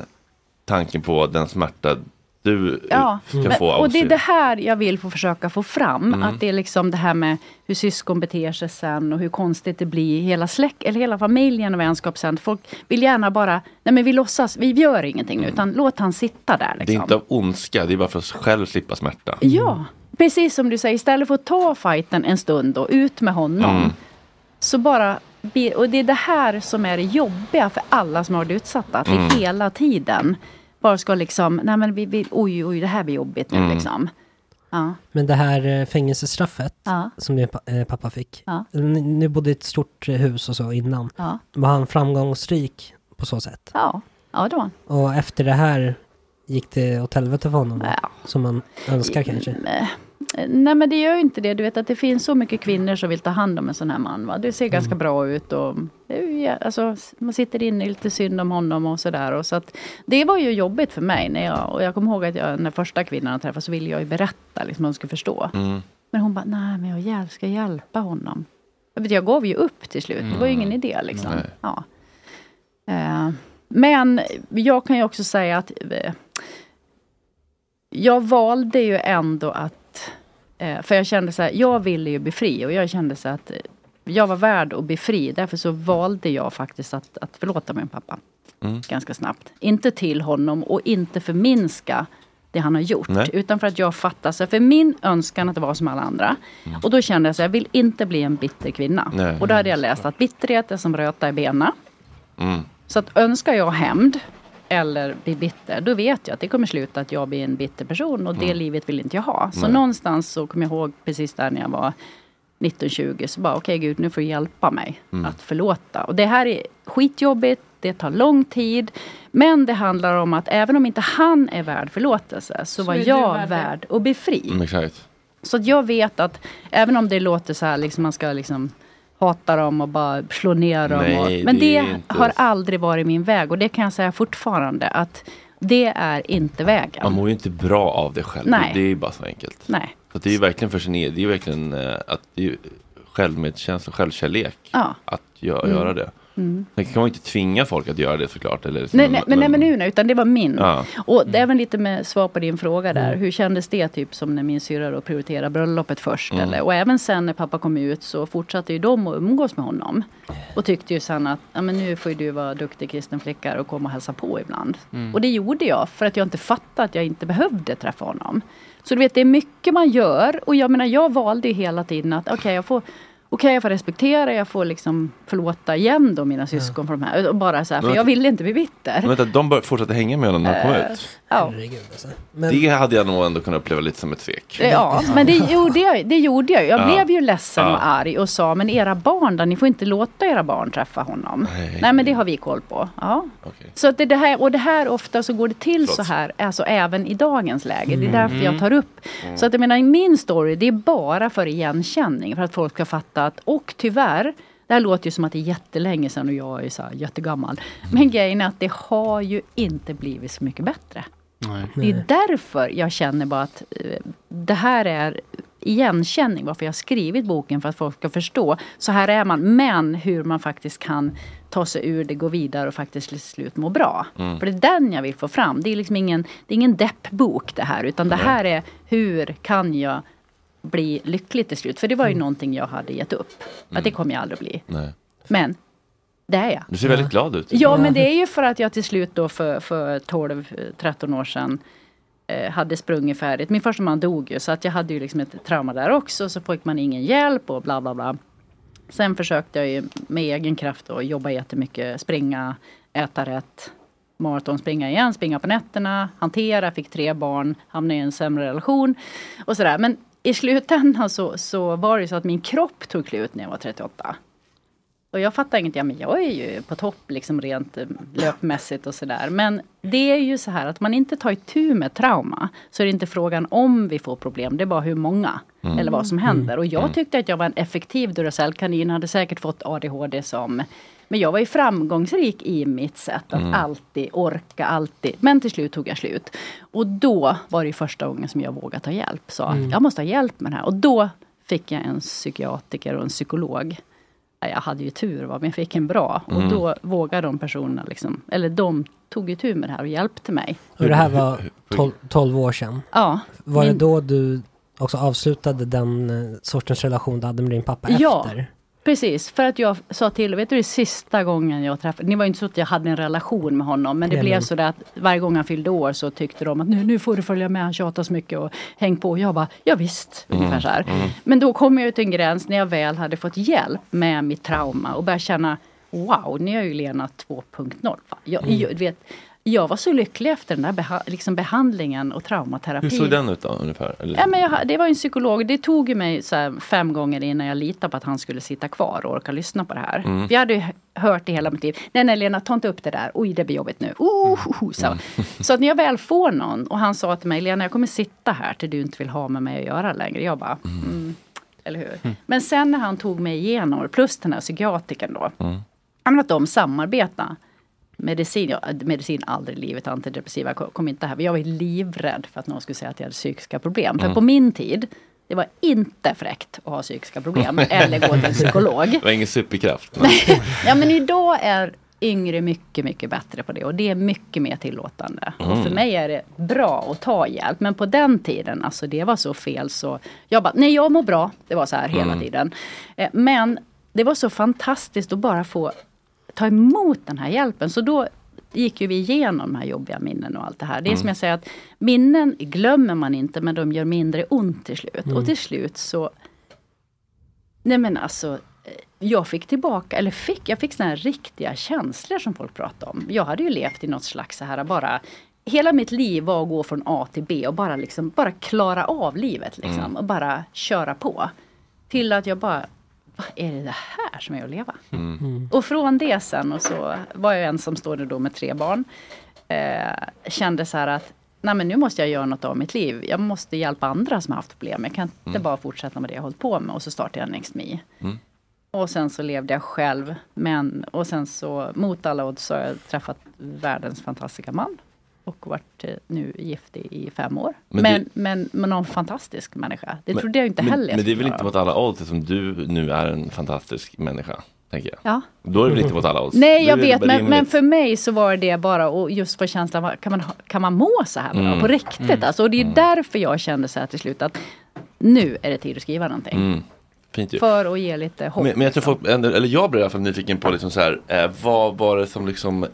tanken på den smärta du Ja, ska men, få av och det är det här jag vill få försöka få fram. Mm. Att det är liksom det här med hur syskon beter sig sen och hur konstigt det blir i hela släkt, eller hela familjen och vänskap sen. Folk vill gärna bara, nej men vi låtsas, vi gör ingenting nu, utan låt han sitta där. Mm. Det är Liksom. inte av ondska, det är bara för att själv slippa smärta. Ja, precis som du säger, istället för att ta fighten en stund och ut med honom. Mm. Så bara, och det är det här som är det jobbiga för alla som har varit utsatta. Att Mm. vi hela tiden bara ska liksom, nej men vi, vi, oj oj det här blir jobbigt nu Mm. liksom. Ja. Men det här eh, fängelsestraffet Ja. som din eh, pappa fick. Ja. Ni, ni bodde i ett stort eh, hus och så innan. Ja. Var han framgångsrik på så sätt? Ja, ja det var han. Och efter det här gick det åt helvete för honom? Som man önskar kanske? Nej men det gör ju inte det. Du vet att det finns så mycket kvinnor som vill ta hand om en sån här man. Va? Det ser ganska Mm. bra ut och alltså, man sitter inne lite synd om honom och sådär. Så att, det var ju jobbigt för mig. När jag, och jag kommer ihåg att jag, när första kvinnan jag träffade så ville jag ju berätta, liksom, hon skulle förstå. Mm. Men hon bara, nej men jag ska hjälpa honom. Jag, vet, jag gav ju upp till slut. Det var ju ingen idé liksom. Nej. Ja. Eh, men jag kan ju också säga att eh, jag valde ju ändå att... Eh, för jag kände så här, jag ville ju bli fri och jag kände så att eh, jag var värd att bli fri. Därför så valde jag faktiskt att, att förlåta min pappa. Mm. Ganska snabbt. Inte till honom och inte förminska det han har gjort. Nej. Utan för att jag fattade, så för min önskan att vara som alla andra. Och då kände jag så jag vill inte bli en bitter kvinna. Nej. Och då hade jag läst att bitterhet är som röta i benen. Mm. Så att önskar jag hämnd eller blir bitter, då vet jag att det kommer sluta att jag blir en bitter person och det Mm. livet vill inte jag ha. Så Nej. någonstans så kommer jag ihåg precis där när jag var 19-20 så bara okej gud nu får du hjälpa mig Mm. att förlåta. Och det här är skitjobbigt, det tar lång tid. Men det handlar om att även om inte han är värd förlåtelse så, Så var jag värd värd att bli fri. Mm, exakt. Så att jag vet att även om det låter så här, liksom man ska liksom hata dem och bara slå ner dem. Nej, och, men det det, är inte- har aldrig varit min väg och det kan jag säga fortfarande att det är inte vägen. Man mår ju inte bra av det själv. Nej. Det är ju bara så enkelt. Nej. Så det är ju verkligen för sin egen, det är ju verkligen eh, att det är självmedkänsla och självkärlek Ja. att gö- Mm. göra det. Mm. Sen kan man inte tvinga folk att göra det såklart. Eller, liksom- Nej, nej, men, nej, men nu, nej, utan det var min. Ja. Och är även lite med svar på din fråga där. Mm. Hur kändes det typ som när min syrra då prioriterade bröllopet först? Mm. Eller? Och även sen när pappa kom ut så fortsatte ju de att umgås med honom. Och tyckte ju sen att ja, men nu får ju du vara duktig kristen flicka och komma och hälsa på ibland. Mm. Och det gjorde jag för att jag inte fattade att jag inte behövde träffa honom. Så du vet, det är mycket man gör. Och jag menar, jag valde ju hela tiden att okej, jag får Okej, jag får respektera, jag får liksom förlåta igen då mina syskon för de här. Och bara så här, för jag ville inte bli bitter. Men vänta, de bör fortsätta hänga med honom när han kom Eh, ut. Ja. Det hade jag nog ändå kunnat uppleva lite som ett svek. Ja, men det gjorde jag, det gjorde jag. Jag Ja. blev ju ledsen Ja. och arg och sa, men era barn då, ni får inte låta era barn träffa honom. Nej. men det har vi koll på. Ja. Så att det, det här, och det här ofta så går det till så här, alltså även i dagens läge. Det är därför jag tar upp. Mm. Så att jag menar, i min story, det är bara för igenkänning. För att folk ska fatta att, och tyvärr, det här låter ju som att det är jättelänge sedan och jag är så här jättegammal. Men grejen är att det har ju inte blivit så mycket bättre. Det är därför jag känner bara att eh, det här är igenkänning. Varför jag har skrivit boken. För att folk ska förstå. Så här är man. Men hur man faktiskt kan ta sig ur det, gå vidare och faktiskt till slut må bra. Mm. För det är den jag vill få fram. Det är liksom ingen, det är ingen deppbok det här. Utan det Nej. här är hur kan jag bli lycklig till slut. För det var ju Mm. någonting jag hade gett upp. Att det kommer jag aldrig bli. Nej. Men det är jag. Du ser väldigt glad ut. Ja, men det är ju för att jag till slut då för, för 12-13 år sedan eh, hade sprungit färdigt. Min första man dog ju så att jag hade ju liksom ett trauma där också. Så fick man ingen hjälp och bla bla bla. Sen försökte jag ju med egen kraft att jobba jättemycket. Springa, äta rätt, maraton, springa igen, springa på nätterna, hantera, fick tre barn, hamnade i en sämre relation och sådär. Men i slutändan så, så var det ju så att min kropp tog slut när jag var 38. Och jag fattar inget, ja men jag är ju på topp liksom rent eh, löpmässigt och sådär. Men det är ju så här att man inte tar itu med trauma så är det inte frågan om vi får problem, det är bara hur många. Mm. Eller vad som Mm. händer. Och jag Mm. tyckte att jag var en effektiv Duracell-kanin, hade säkert fått ADHD som men jag var ju framgångsrik i mitt sätt att Mm. alltid orka, alltid. Men till slut tog jag slut. Och då var det första gången som jag vågade ta hjälp. Sa Mm. jag måste ha hjälp med det här. Och då fick jag en psykiatriker och en psykolog jag hade ju tur, va? men jag fick en bra. Mm. Och då vågade de personerna, liksom, eller de tog ju tur med det här och hjälpte mig. Och det här var 12, 12 år sedan. Ja. Var det min- då du också avslutade den eh, sortens relation du hade med din pappa Ja. efter? Precis, för att jag sa till, vet du det sista gången jag träffade, det var ju inte så att jag hade en relation med honom, men det Nej, blev men- så där att varje gång han fyllde år så tyckte de att nu, nu får du följa med, han tjatar så mycket och häng på. Och jag bara, ja visst, Mm, ungefär så här. Men då kom jag till en gräns när jag väl hade fått hjälp med mitt trauma och började känna, wow, nu är jag ju Lena 2.0. Va? Jag, Mm. jag, vet, jag var så lycklig efter den där beha liksom behandlingen och traumaterapi. Hur såg den ut då ungefär? Eller? Ja, men jag, det var en psykolog. Det tog mig så fem gånger innan jag litade på att han skulle sitta kvar och orka lyssna på det här. Mm. Jag hade ju hört det hela mitt liv. Nej, nej Lena, ta inte upp det där. Oj, det blir jobbigt nu. Oh, oh, oh, så. så att när jag väl får någon och han sa till mig, Lena, jag kommer sitta här till du inte vill ha med mig att göra längre. Jag bara, mm. eller hur? Men sen när han tog mig igenom, plus den här psykiatrikern då. Mm. Att de samarbetar. Medicin, ja, medicin aldrig i livet, antidepressiva kom, inte här. Jag var livrädd för att någon skulle säga att jag hade psykiska problem. För Mm. på min tid, det var inte fräckt att ha psykiska problem eller gå till en psykolog. Det var ingen superkraft. Ja men idag är yngre mycket, mycket bättre på det och det är mycket mer tillåtande. Och för Mm. mig är det bra att ta hjälp. Men på den tiden, alltså det var så fel så jag bara, nej jag mår bra. Det var så här hela Mm. tiden. Eh, Men det var så fantastiskt att bara få ta emot den här hjälpen. Så då gick ju vi igenom de här jobbiga minnen och allt det här. Det är Mm. som jag säger att minnen glömmer man inte men de gör mindre ont till slut. Mm. Och till slut så Nej men alltså eh, jag fick tillbaka, eller fick, jag fick såna här riktiga känslor som folk pratar om. Jag hade ju levt i något slags så här bara Hela mitt liv var att gå från A till B och bara liksom bara klara av livet liksom. Mm. Och bara köra på. Till att jag bara, vad är det det här som är att leva? Mm. Och från det sen och så var jag ensamstående då med tre barn. Eh, kände så här att Nej men nu måste jag göra något av mitt liv. Jag måste hjälpa andra som har haft problem. Jag kan inte Mm. bara fortsätta med det jag hållit på med. Och så startade jag Next Me. Mm. Och sen så levde jag själv. Men, och sen så mot alla odds så har jag träffat världens fantastiska man. Och varit eh, nu gift i, fem år. Men Men, det- men, men, någon fantastisk människa. Det Men- trodde jag inte men, heller. jag Men det är väl inte vara. mot alla odds eftersom du nu är en fantastisk människa. Tänker jag. Ja. Då är det väl inte mot alla odds. Nej jag vet men, men för mig så var det bara och just få känslan kan man, kan man må så här bra Mm. på riktigt? Mm. Alltså, och det är därför jag kände så här till slut att nu är det tid att skriva någonting. Mm. Fint ju. För att ge lite hopp. Men, men jag tror folk, ändå- eller jag blev i alla fall nyfiken på liksom så här, eh, vad var det som liksom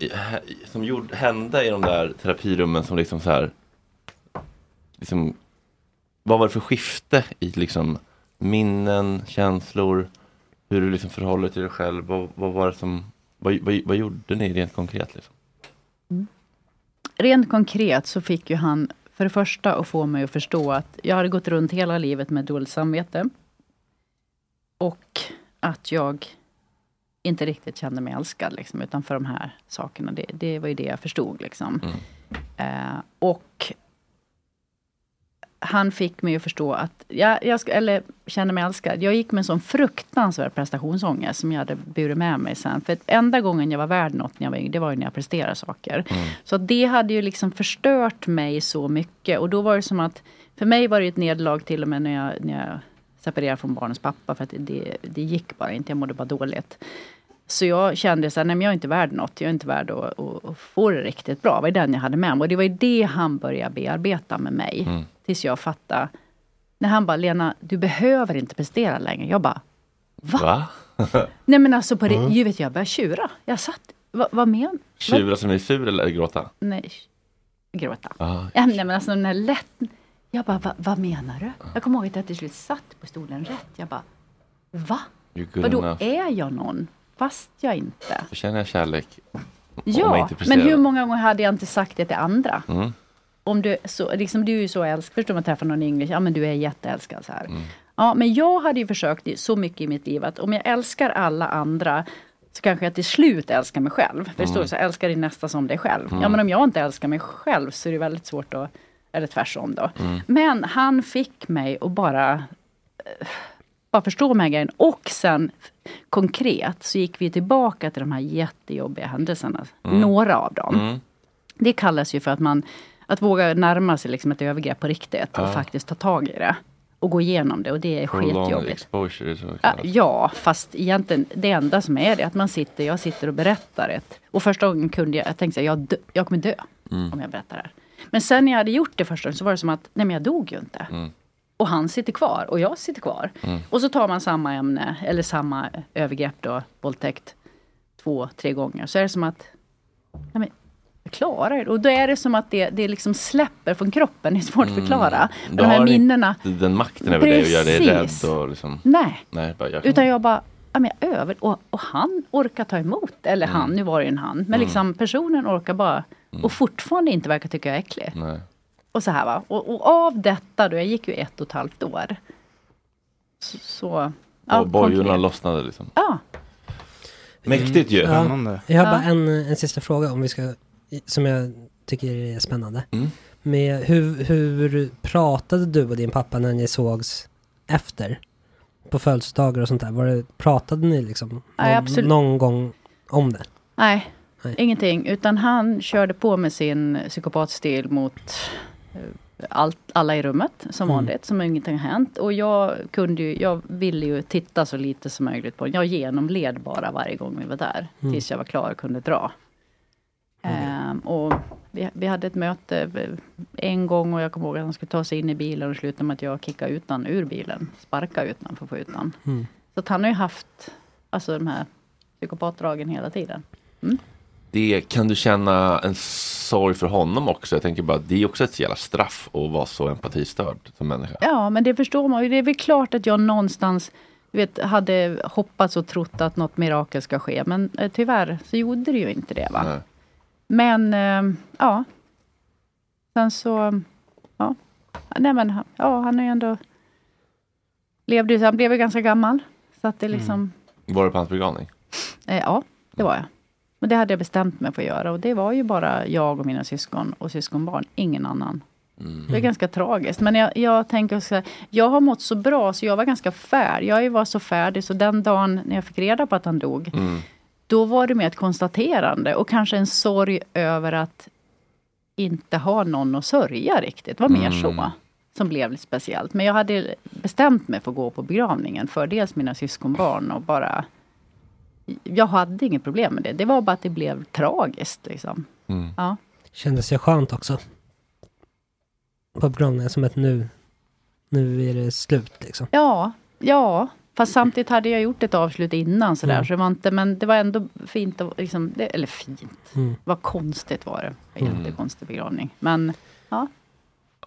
som gjorde, hände i de där terapirummen som liksom så här liksom, vad var det för skifte i liksom minnen, känslor, hur du liksom förhåller dig till dig själv, vad, vad var det som, vad, vad, vad gjorde ni rent konkret liksom? Rent konkret så fick ju han för det första att få mig att förstå att jag hade gått runt hela livet med dåligt samvete. Och att jag inte riktigt kände mig älskad liksom, utan för de här sakerna. Det, det var ju det jag förstod. Liksom. Eh, och han fick mig att förstå att jag, jag ska, eller kände mig älskad. Jag gick med en sån fruktansvärd prestationsångest som jag hade burit med mig sen. För enda gången jag var värd något när jag var yngre, det var ju när jag presterade saker. Så att det hade ju liksom förstört mig så mycket. Och då var det som att, för mig var det ett nederlag till och med när jag, när jag separerade från barnens pappa. För att det, det gick bara inte, jag mådde bara dåligt. Så jag kände så här, nej men jag är inte värd något. Jag är inte värd att, att, att få det riktigt bra. Det var den jag hade med mig. Och det var ju det han började bearbeta med mig. Mm. Tills jag fattade. När han bara, Lena, du behöver inte prestera längre. Jag bara, Va? nej men alltså på det, Mm. ju vet jag började tjura. Jag satt, vad, vad men? Tjura som är sur eller gråta? Nej, gråta. Ah, nej men alltså den här lätt... Jag bara, va, vad menar du? Jag kommer ihåg att jag till slut satt på stolen rätt. Jag bara, va? Vadå, är jag någon? Fast jag inte. Då känner jag kärlek. Ja, men hur många gånger hade jag inte sagt det till andra? Mm. Om du, så, liksom, du är ju så älskad, förstår man träffar någon yngre, ja men du är jätteälskad så här. Mm. Ja, men jag hade ju försökt så mycket i mitt liv att om jag älskar alla andra så kanske jag till slut älskar mig själv. För det står Mm. så, älska din nästa som dig själv. Ja Mm. men om jag inte älskar mig själv så är det väldigt svårt att, eller tvärsom då. Mm. Men han fick mig att bara eh, bara förstå de här grejerna. Och sen konkret så gick vi tillbaka till de här jättejobbiga händelserna. Mm. Några av dem. Mm. Det kallas ju för att man att våga närma sig liksom ett övergrepp på riktigt och Ja. faktiskt ta tag i det. och gå igenom det och det är skitjobbigt. exposure. Så Ja, ja, fast egentligen det enda som är det är att man sitter, jag sitter och berättar ett. Och första gången kunde jag, jag tänkte jag, dö, jag kommer dö Mm. om jag berättar det här. Men sen när jag hade gjort det första gången så var det som att, nej men jag dog ju inte. Mm. Och han sitter kvar och jag sitter kvar. Mm. Och så tar man samma ämne, eller samma övergrepp då, våldtäkt, två, tre gånger. Så är det som att, nej men jag klarar det. Och då är det som att det, det liksom släpper från kroppen, det är svårt att förklara. Men de här minnena, Den makten över dig och gör dig rädd och liksom... nej. Nej, bara jag Utan jag bara, ja, men jag över och, och han orkar ta emot. Eller Mm. han, nu var det ju en han. Men Mm. liksom personen orkar bara. Och fortfarande inte verkar tycka jag är äcklig. Nej. Och så här va. Och, och av detta då, jag gick ju ett och ett halvt år. Så, så ja, och bojorna lossnade liksom. Ja. Mäktigt ju. Ja, jag har bara en, en sista fråga om vi ska, som jag tycker är spännande. Mm. Med hur, hur pratade du och din pappa när ni sågs efter? På födelsedagar och sånt där. Var det, pratade ni liksom Nej, någon, någon gång om det? Nej, Nej. ingenting. Utan han körde på med sin psykopatstil mot eh, allt, alla i rummet som Mm. vanligt, som ingenting har hänt. Och jag kunde ju, jag ville ju titta så lite som möjligt på den. Jag genomled bara varje gång vi var där. Mm. Tills jag var klar och kunde dra. Ehm, och vi, vi hade ett möte eh, en gång och jag kommer ihåg att han skulle ta sig in i bilen och slutade med att jag kickade ut han ur bilen. Sparka ut han för att få ut han. Mm. Så att han har ju haft alltså de här psykopatdragen hela tiden. Mm. Det kan du känna en sorg för honom också. Jag tänker bara, det är också ett jävla straff att vara så empatistörd som människa. Ja, men det förstår man ju. Det är väl klart att jag någonstans vet, hade hoppats och trott att något mirakel ska ske. Men eh, tyvärr så gjorde det ju inte det. Va? Nej. Men eh, ja. Sen så, ja. Nej men ja, han är ju ändå... Levde, han blev ju ganska gammal. Så att det liksom... Var du på hans begravning? Eh, ja, det var jag. Men det hade jag bestämt mig för att göra. Och det var ju bara jag och mina syskon och syskonbarn. Ingen annan. Det är ganska tragiskt. Men jag, jag tänker också, jag har mått så bra så jag var ganska färdig. Jag var så färdig så den dagen när jag fick reda på att han dog. Mm. Då var det mer ett konstaterande och kanske en sorg över att inte ha någon att sörja riktigt. Det var mer Mm. så. Som blev lite speciellt. Men jag hade bestämt mig för att gå på begravningen för dels mina syskonbarn och bara... Jag hade inget problem med det. Det var bara att det blev tragiskt. Liksom. Mm. Ja. Kändes det skönt också? På begravningen som att nu, nu är det slut liksom. Ja, ja. Fast samtidigt hade jag gjort ett avslut innan sådär. Mm. Så det var inte, men det var ändå fint. Att, liksom, det, eller fint. Mm. Vad konstigt var det. En Mm. jättekonstig begravning. Men ja,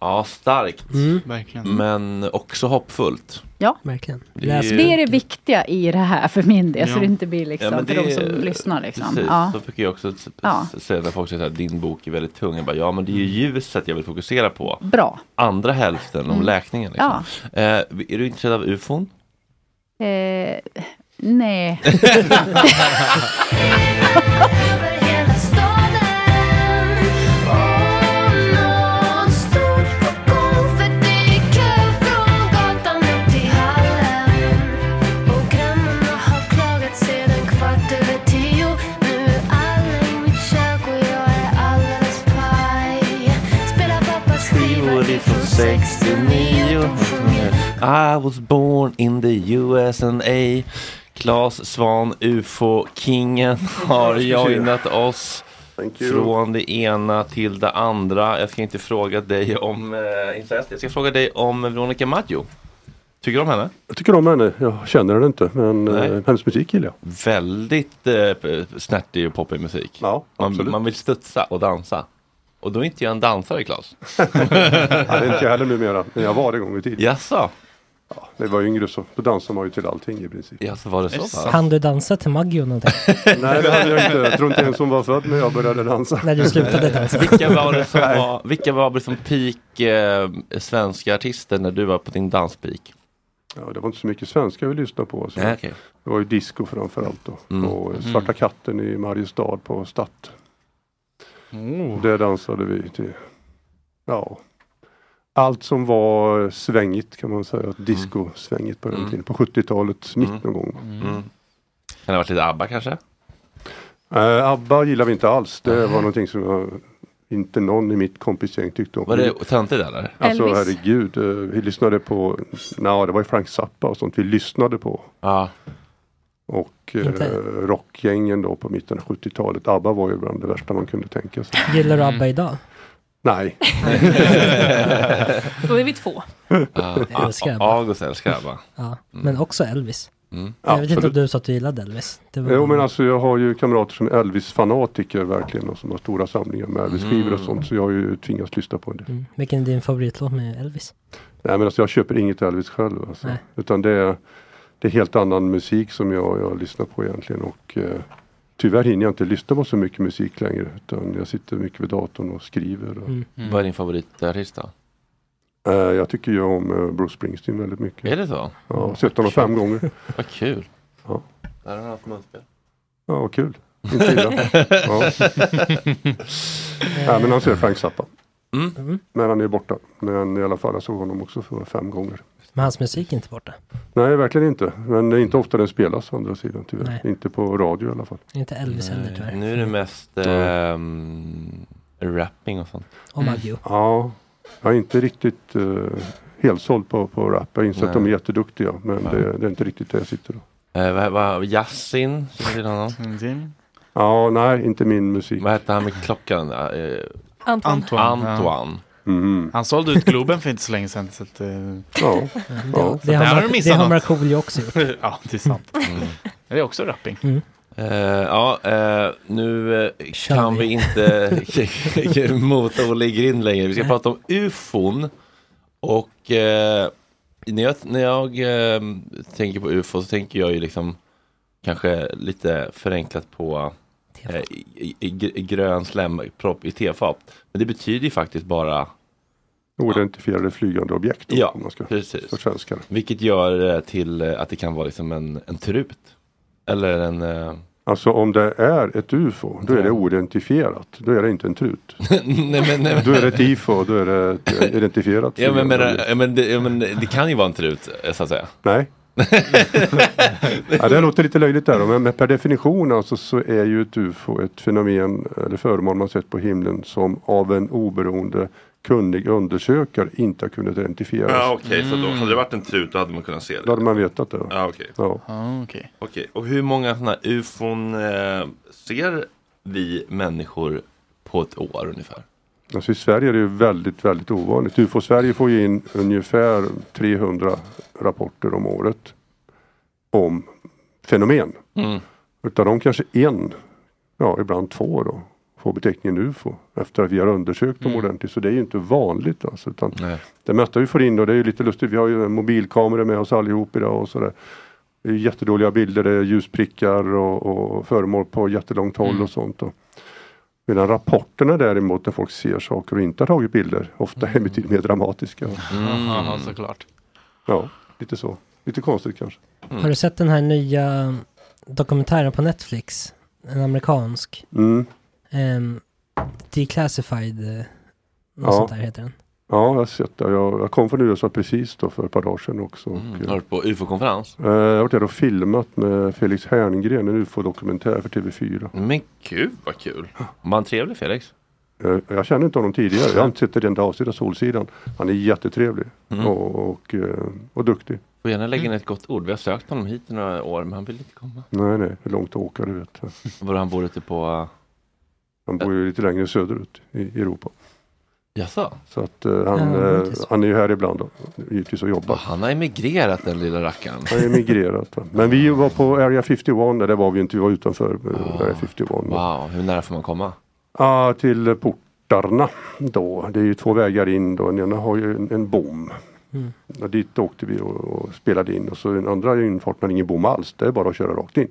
Ja, starkt. Verkligen. Men också hoppfullt. ja. Verkligen. Det är ju- Det är det viktiga i det här för min del. Så Ja. det inte blir liksom Ja, för de som är- lyssnar. Liksom. Precis, Ja. så fick jag också Ja. säga när folk säger att din bok är väldigt tung. Jag bara, ja men det är ju ljuset jag vill fokusera på. Bra. Andra hälften om Mm. läkningen. Liksom. Eh, är du intresserad av ufon? Eh, nej. 69 I was born in the USA Claes Svan, UFO-kingen, har joinat oss från det ena till det andra. Jag ska inte fråga dig om eh, incest, jag ska fråga dig om Veronica Maggio. Tycker du om henne? Jag tycker om henne. Jag känner henne inte men eh, hennes musik gillar jag. Väldigt eh, snärtig och poppig musik. Ja, man, man vill studsa och dansa. Och då är inte jag en dansare Claes. ja, det är inte jag heller numera. Men jag var det en gång i tiden. Jaså? Ja, när jag var yngre så då dansade man ju till allting i princip. Jaså var det så? va? Han du dansa till Maggio någonting? Nej det hade jag inte. Jag tror inte ens hon var född när jag började dansa. När du slutade dansa? Vilka var det som Nej. var, vilka var liksom peak eh, svenska artister när du var på din danspeak? Ja, det var inte så mycket svenska vi lyssnade på. Så Nej, okej. Det var ju disco framförallt då. Mm. Och Svarta katten i Mariestad på Statt. Oh. Där dansade vi till ja, allt som var svängigt kan man säga. Disco-svängigt på den Mm. tiden. På 70-talets mitt Mm. någon gång. Mm. Kan det ha varit lite ABBA kanske? Eh, ABBA gillar vi inte alls. Det var någonting som jag inte någon i mitt kompisgäng tyckte om. Var det töntigt eller? Alltså Elvis? herregud, eh, vi lyssnade på, nej det var ju Frank Zappa och sånt vi lyssnade på. Ja. Och Inte? eh, rockgängen då på mitten av 70-talet. ABBA var ju bland det värsta man kunde tänka sig. Gillar du ABBA idag? Nej. Då är vi två. Ja, Jag älskar ABBA. August älskar ABBA. Ja, men också Elvis. Mm. Jag vet inte om du sa att du gillade Elvis. Det var Jo men alltså jag har ju kamrater som är Elvis-fanatiker verkligen och som har stora samlingar med Elvis-skivor och Mm. sånt. Så jag har ju tvingats lyssna på det. Mm. Vilken är din favoritlåt med Elvis? Nej men alltså jag köper inget Elvis själv. Alltså. Nej. Utan det är, det är helt annan musik som jag, jag lyssnar på egentligen. Och eh, tyvärr hinner jag inte lyssna på så mycket musik längre. Utan jag sitter mycket vid datorn och skriver. Och, Mm. Vad är din favoritartist då? Eh, jag tycker ju om eh, Bruce Springsteen väldigt mycket. Är det så? Ja, sett honom fem gånger. Vad kul. Ja. Där har han haft munspel. Ja, vad kul. Inte illa. ja. Nej, men han ser Frank Zappa. Mm. Men han är borta. Men i alla fall, jag såg honom också för fem gånger. Men hans musik är inte borta. Nej, verkligen inte. Men det är inte ofta den spelas å andra sidan tyvärr. Nej. Inte på radio i alla fall. Inte Elvis heller tyvärr. Nu är det mest ehm, rapping och sånt. Och Maggio. Ja, jag är inte riktigt uh, helt såld på, på rap. Jag inser att de är jätteduktiga. Men det, det är inte riktigt där jag sitter. Då. Eh, vad, vad, Yasin, känner du till honom? Ja, nej, inte min musik. Vad hette han med klockan? Eh, Antoine. Antoine. Antoine. Mhm. Han sålde ut Globen för inte så länge sedan. Så att, eh, Ja. Ja, det där har har det missat har. Markoolio också gjort. ja, det är sant. Mm. Det är också rapping. Mm. Eh, ja, eh, nu Kör kan vi. vi inte mota Olle i grind längre. Vi ska Nej. prata om ufon. Och när jag, när jag tänker på ufo så tänker jag ju liksom kanske lite förenklat på eh, i, i, i grön slempropp i tefat. Men det betyder ju faktiskt bara Oidentifierade flygande objekt. Då, Ja, om man ska precis. Vilket gör det till eh, att det kan vara liksom en, en trut. Eller en... eh, Alltså om det är ett UFO, då är det oidentifierat. Då är det inte en trut. nej, men, nej, men- Då är det ett IFO, då är det ett eh, identifierat. Ja men, men, ja, men, det, ja, men det kan ju vara en trut eh, så att säga. Nej. ja, det låter lite löjligt där då, men, men per definition alltså så är ju ett UFO ett fenomen eller föremål man sett på himlen som av en oberoende kunnig undersökare inte har kunnat identifieras. Ja okej, så då hade det varit en trut då hade man kunnat se Då det. hade man vetat det. Ja okej. Ja. Ah, okej. Okej, och hur många sådana här ufon eh, ser vi människor på ett år ungefär? Alltså I Sverige är det väldigt, väldigt ovanligt. UFO-Sverige får ju in ungefär 300 rapporter om året om fenomen. Mm. Utav dem kanske en, ja ibland två då, får beteckningen UFO efter att vi har undersökt dem ordentligt. Så det är ju inte vanligt alltså. Utan Nej. det mesta vi får in och det är ju lite lustigt. Vi har ju en mobilkamera med oss allihop idag och sådär. Det är jättedåliga bilder, det är ljusprickar och, och föremål på jättelångt håll och sånt. Då. Medan rapporterna däremot när folk ser saker och inte har tagit bilder ofta är betydligt mer dramatiska. Mm. Ja, såklart. Ja, lite så. Lite konstigt kanske. Har du sett den här nya dokumentären på Netflix? En amerikansk. Mm. Um, Declassified. eh, Något Ja. sånt där heter den. Ja, jag har sett det. Jag, jag kom från USA precis då för ett par dagar sedan också. Och, Mm. Har du på ufo-konferens? eh, jag har varit där och filmat med Felix Herngren, en UFO-dokumentär för TV4. Men gud vad kul! Var han trevlig Felix? Eh, Jag känner inte honom tidigare. Jag har inte sett ett enda avsnitt av Solsidan. Han är jättetrevlig Mm. och, och, eh, och duktig. Får gärna lägga in ett gott ord. Vi har sökt honom hit i några år men han vill inte komma. Nej, nej, är långt att åka du vet. Var han bor ute på... Han bor ju lite längre söderut i Europa. Jaså? Så att eh, han, eh, han är ju här ibland då, givetvis och jobbar. Han har emigrerat den lilla rackaren. Han är emigrerat. Va? Men vi var på Area 51, där det var vi inte, vi var utanför eh, Area 51. Wow, hur nära får man komma? Ja, till portarna då. Det är ju två vägar in då. Den ena har ju en, en bom. Mm. Och dit åkte vi och, och spelade in och så den andra infarten har ingen bom alls. Det är bara att köra rakt in.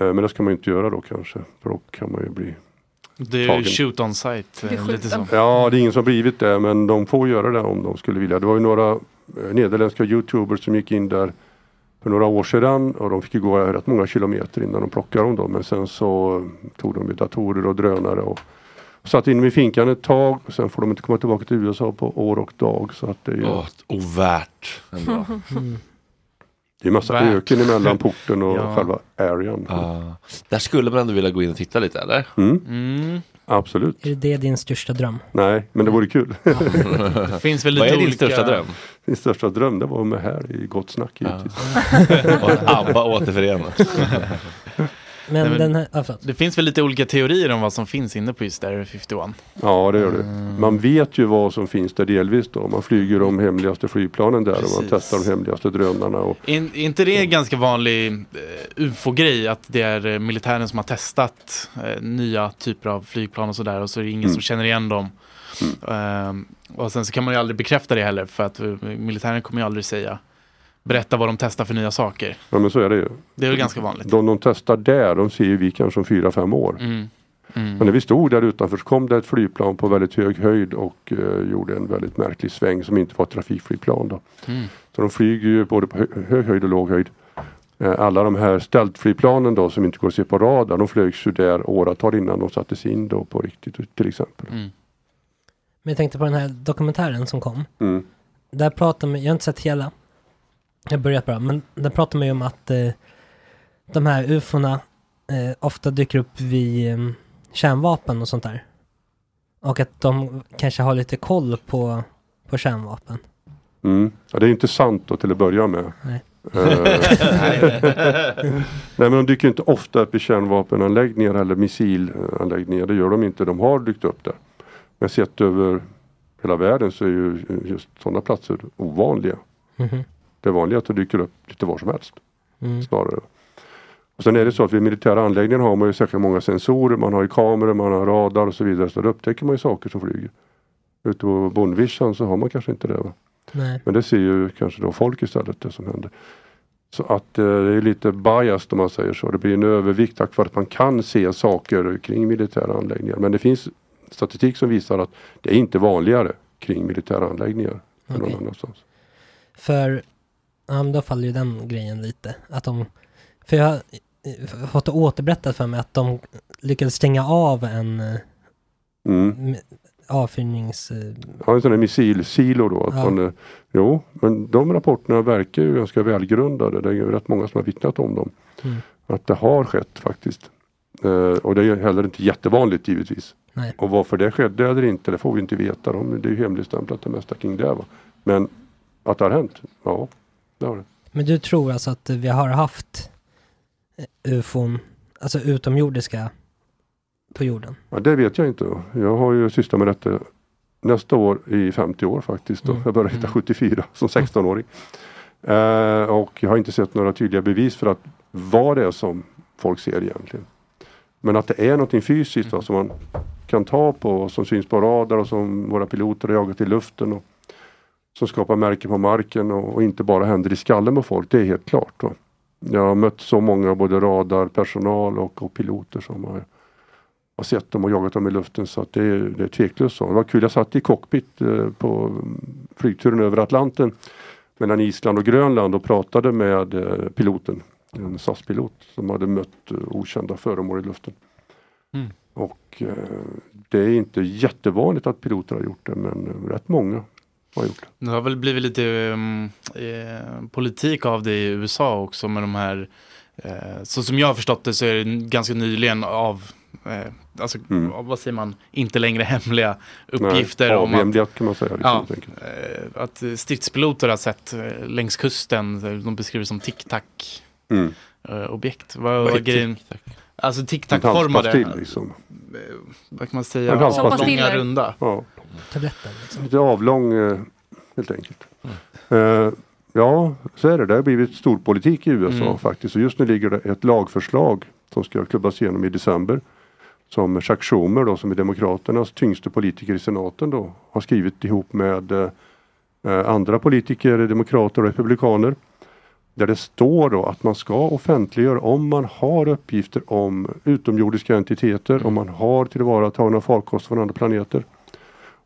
Eh, Men det ska man ju inte göra då kanske. För då kan man ju bli Det är ju tagen. shoot on site. eh, Lite så. Ja, det är ingen som blivit det men de får göra det om de skulle vilja. Det var ju några eh, nederländska youtubers som gick in där för några år sedan och de fick ju gå rätt många kilometer innan de plockade dem då. Men sen så tog de ju datorer och drönare och satt in dem i finkan ett tag. Och sen får de inte komma tillbaka till USA på år och dag. Så att det är ju Åh, ovärt ändå. Det är massa Värt. öken emellan porten och Ja. själva arean. Ah, där skulle man ändå vilja gå in och titta lite eller? Mm. Mm. Absolut. Är det din största dröm? Nej, men det vore kul. Det finns väl lite Vad är din olika- största dröm? Min största dröm det var att vara med här i Gott Snack givetvis. Och ABBA återförenas. Men Nej, men- den här, ah. Det finns väl lite olika teorier om vad som finns inne på just Area 51. Ja, det gör det. Mm. Man vet ju vad som finns där delvis då. Man flyger de hemligaste flygplanen där och man Precis. testar de hemligaste drönarna. Och, Är är inte det en ganska vanlig eh, ufo-grej att det är eh, militären som har testat eh, nya typer av flygplan och sådär och så är det ingen Mm. som känner igen dem. Ehm, och sen så kan man ju aldrig bekräfta det heller för att eh, militären kommer ju aldrig säga berätta vad de testar för nya saker. ja men så är det ju. Det är väl ganska vanligt. De de testar där, de ser ju vi kanske om fyra, fem år. Mm. Mm. Men när vi stod där utanför så kom det ett flygplan på väldigt hög höjd och eh, gjorde en väldigt märklig sväng som inte var ett trafikflygplan. Då. Mm. Så de flyger ju både på hö hög höjd och låg höjd. Eh, alla de här stealthflygplanen då som inte går att se på radar, de flögs ju där åratal innan de sattes in då på riktigt till exempel. Mm. Men jag tänkte på den här dokumentären som kom. Mm. Där pratar man, jag har inte sett hela. Jag börjat bara, men där pratar man ju om att eh, de här ufona eh, ofta dyker upp vid eh, kärnvapen och sånt där. Och att de kanske har lite koll på, på kärnvapen. Mm. Ja, det är inte sant då till att börja med. Nej. Eh, Nej men de dyker inte ofta upp i kärnvapenanläggningar eller missilanläggningar. Det gör de inte. De har dykt upp där. Men sett över hela världen så är ju just sådana platser ovanliga. Mhm. Det är vanligt att det dyker upp lite var som helst. Mm. Snarare. Och sen är det så att vid militära anläggningar har man ju säkert många sensorer. Man har ju kameror, man har radar och så vidare. Så då upptäcker man ju saker som flyger. Ute på bondvischan så har man kanske inte det. Va? Nej. Men det ser ju kanske då folk istället det som händer. Så att eh, det är lite biased om man säger så. Det blir en övervikt tack vare att man kan se saker kring militära anläggningar. Men det finns statistik som visar att det är inte vanligare kring militära anläggningar än någon annanstans. För, ja men då faller ju den grejen lite. Att de, för jag har fått återberättat för mig att de lyckades stänga av en eh, Mm. avfyrnings... eh, Ja, en sån här missilsilo då. Att Ja. man, eh, jo, men de rapporterna verkar ju ganska välgrundade. Det är ju rätt många som har vittnat om dem. Mm. Att det har skett faktiskt. Eh, och det är heller inte jättevanligt givetvis. Nej. Och varför det skedde eller inte, det får vi inte veta. De, det är ju hemligstämplat det mesta kring det. Va? Men att det har hänt, ja, det. Men du tror alltså att vi har haft eh, ufon, alltså utomjordiska på jorden? Ja, det vet jag inte. Jag har ju sysslat med detta nästa år i 50 år faktiskt. Mm. Jag började 1974 som 16-åring. Eh, och jag har inte sett några tydliga bevis för att vad det är som folk ser egentligen. Men att det är någonting fysiskt va, som man kan ta på som syns på radar och som våra piloter har jagat i luften. Och som skapar märken på marken och, och inte bara händer i skallen på folk. Det är helt klart. Va. Jag har mött så många både radarpersonal och, och piloter som har har sett dem och jagat dem i luften så att det, är- det är tveklöst så. Det var kul, jag satt i cockpit eh, på flygturen över Atlanten mellan Island och Grönland och pratade med eh, piloten, en SAS-pilot som hade mött eh, okända föremål i luften. Mm. Och eh, det är inte jättevanligt att piloter har gjort det men eh, rätt många har gjort det. Har väl blivit lite um, eh, politik av det i USA också med de här, eh, så som jag har förstått det så är det ganska nyligen av, eh, alltså Mm. vad säger man, inte längre hemliga uppgifter Nej, om att, kan man säga. Liksom, ja, eh, att stridspiloter har sett eh, längs kusten, de beskriver som tic-tac Mm. eh, objekt. Vad Vad är var grejen? tic-tac? Alltså tic-tac-formade, liksom. Eh, vad kan man säga, avlånga runda. Ja. Tabletten liksom. Lite avlång eh, helt enkelt. Eh, ja, så är det. Det har blivit storpolitik i USA Mm. faktiskt. Och just nu ligger det ett lagförslag som ska klubbas igenom i december. Som Chuck Schumer då, som är Demokraternas tyngste politiker i senaten då, har skrivit ihop med andra politiker, demokrater och republikaner. Där det står då att man ska offentliggöra om man har uppgifter om utomjordiska entiteter, om man har tillvaratagna farkoster från andra planeter.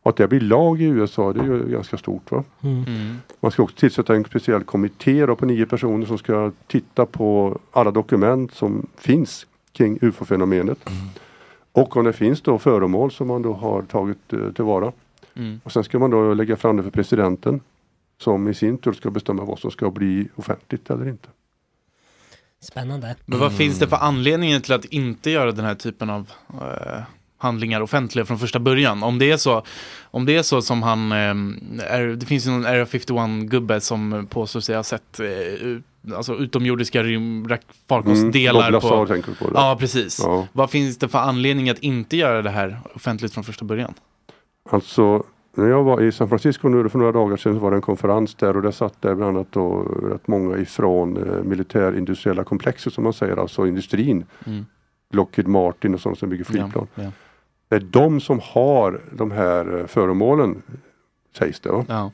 Och att det blir lag i USA, det är ju ganska stort. va? Mm. Mm. Man ska också tillsätta en speciell kommitté då på nio personer som ska titta på alla dokument som finns kring ufo-fenomenet. Och om det finns då föremål som man då har tagit eh, tillvara. Mm. Och sen ska man då lägga fram det för presidenten. Som i sin tur ska bestämma vad som ska bli offentligt eller inte. Spännande. Men vad finns det för anledningar till att inte göra den här typen av, eh, handlingar offentliga från första början. Om det är så, om det är så som han, eh, är, det finns ju någon Area 51-gubbe som påstår sig ha sett eh, alltså utomjordiska farkostdelar. Mm, på, tänker du på det. Ja, precis. Ja. Vad finns det för anledning att inte göra det här offentligt från första början? Alltså när jag var i San Francisco nu för några dagar sedan så var det en konferens där och där satt där bland annat då rätt många ifrån eh, militärindustriella komplexet som man säger, alltså industrin. Mm. Lockheed Martin och sånt som bygger flygplan. Ja, ja. Det är de som har de här eh, föremålen sägs det. Ja.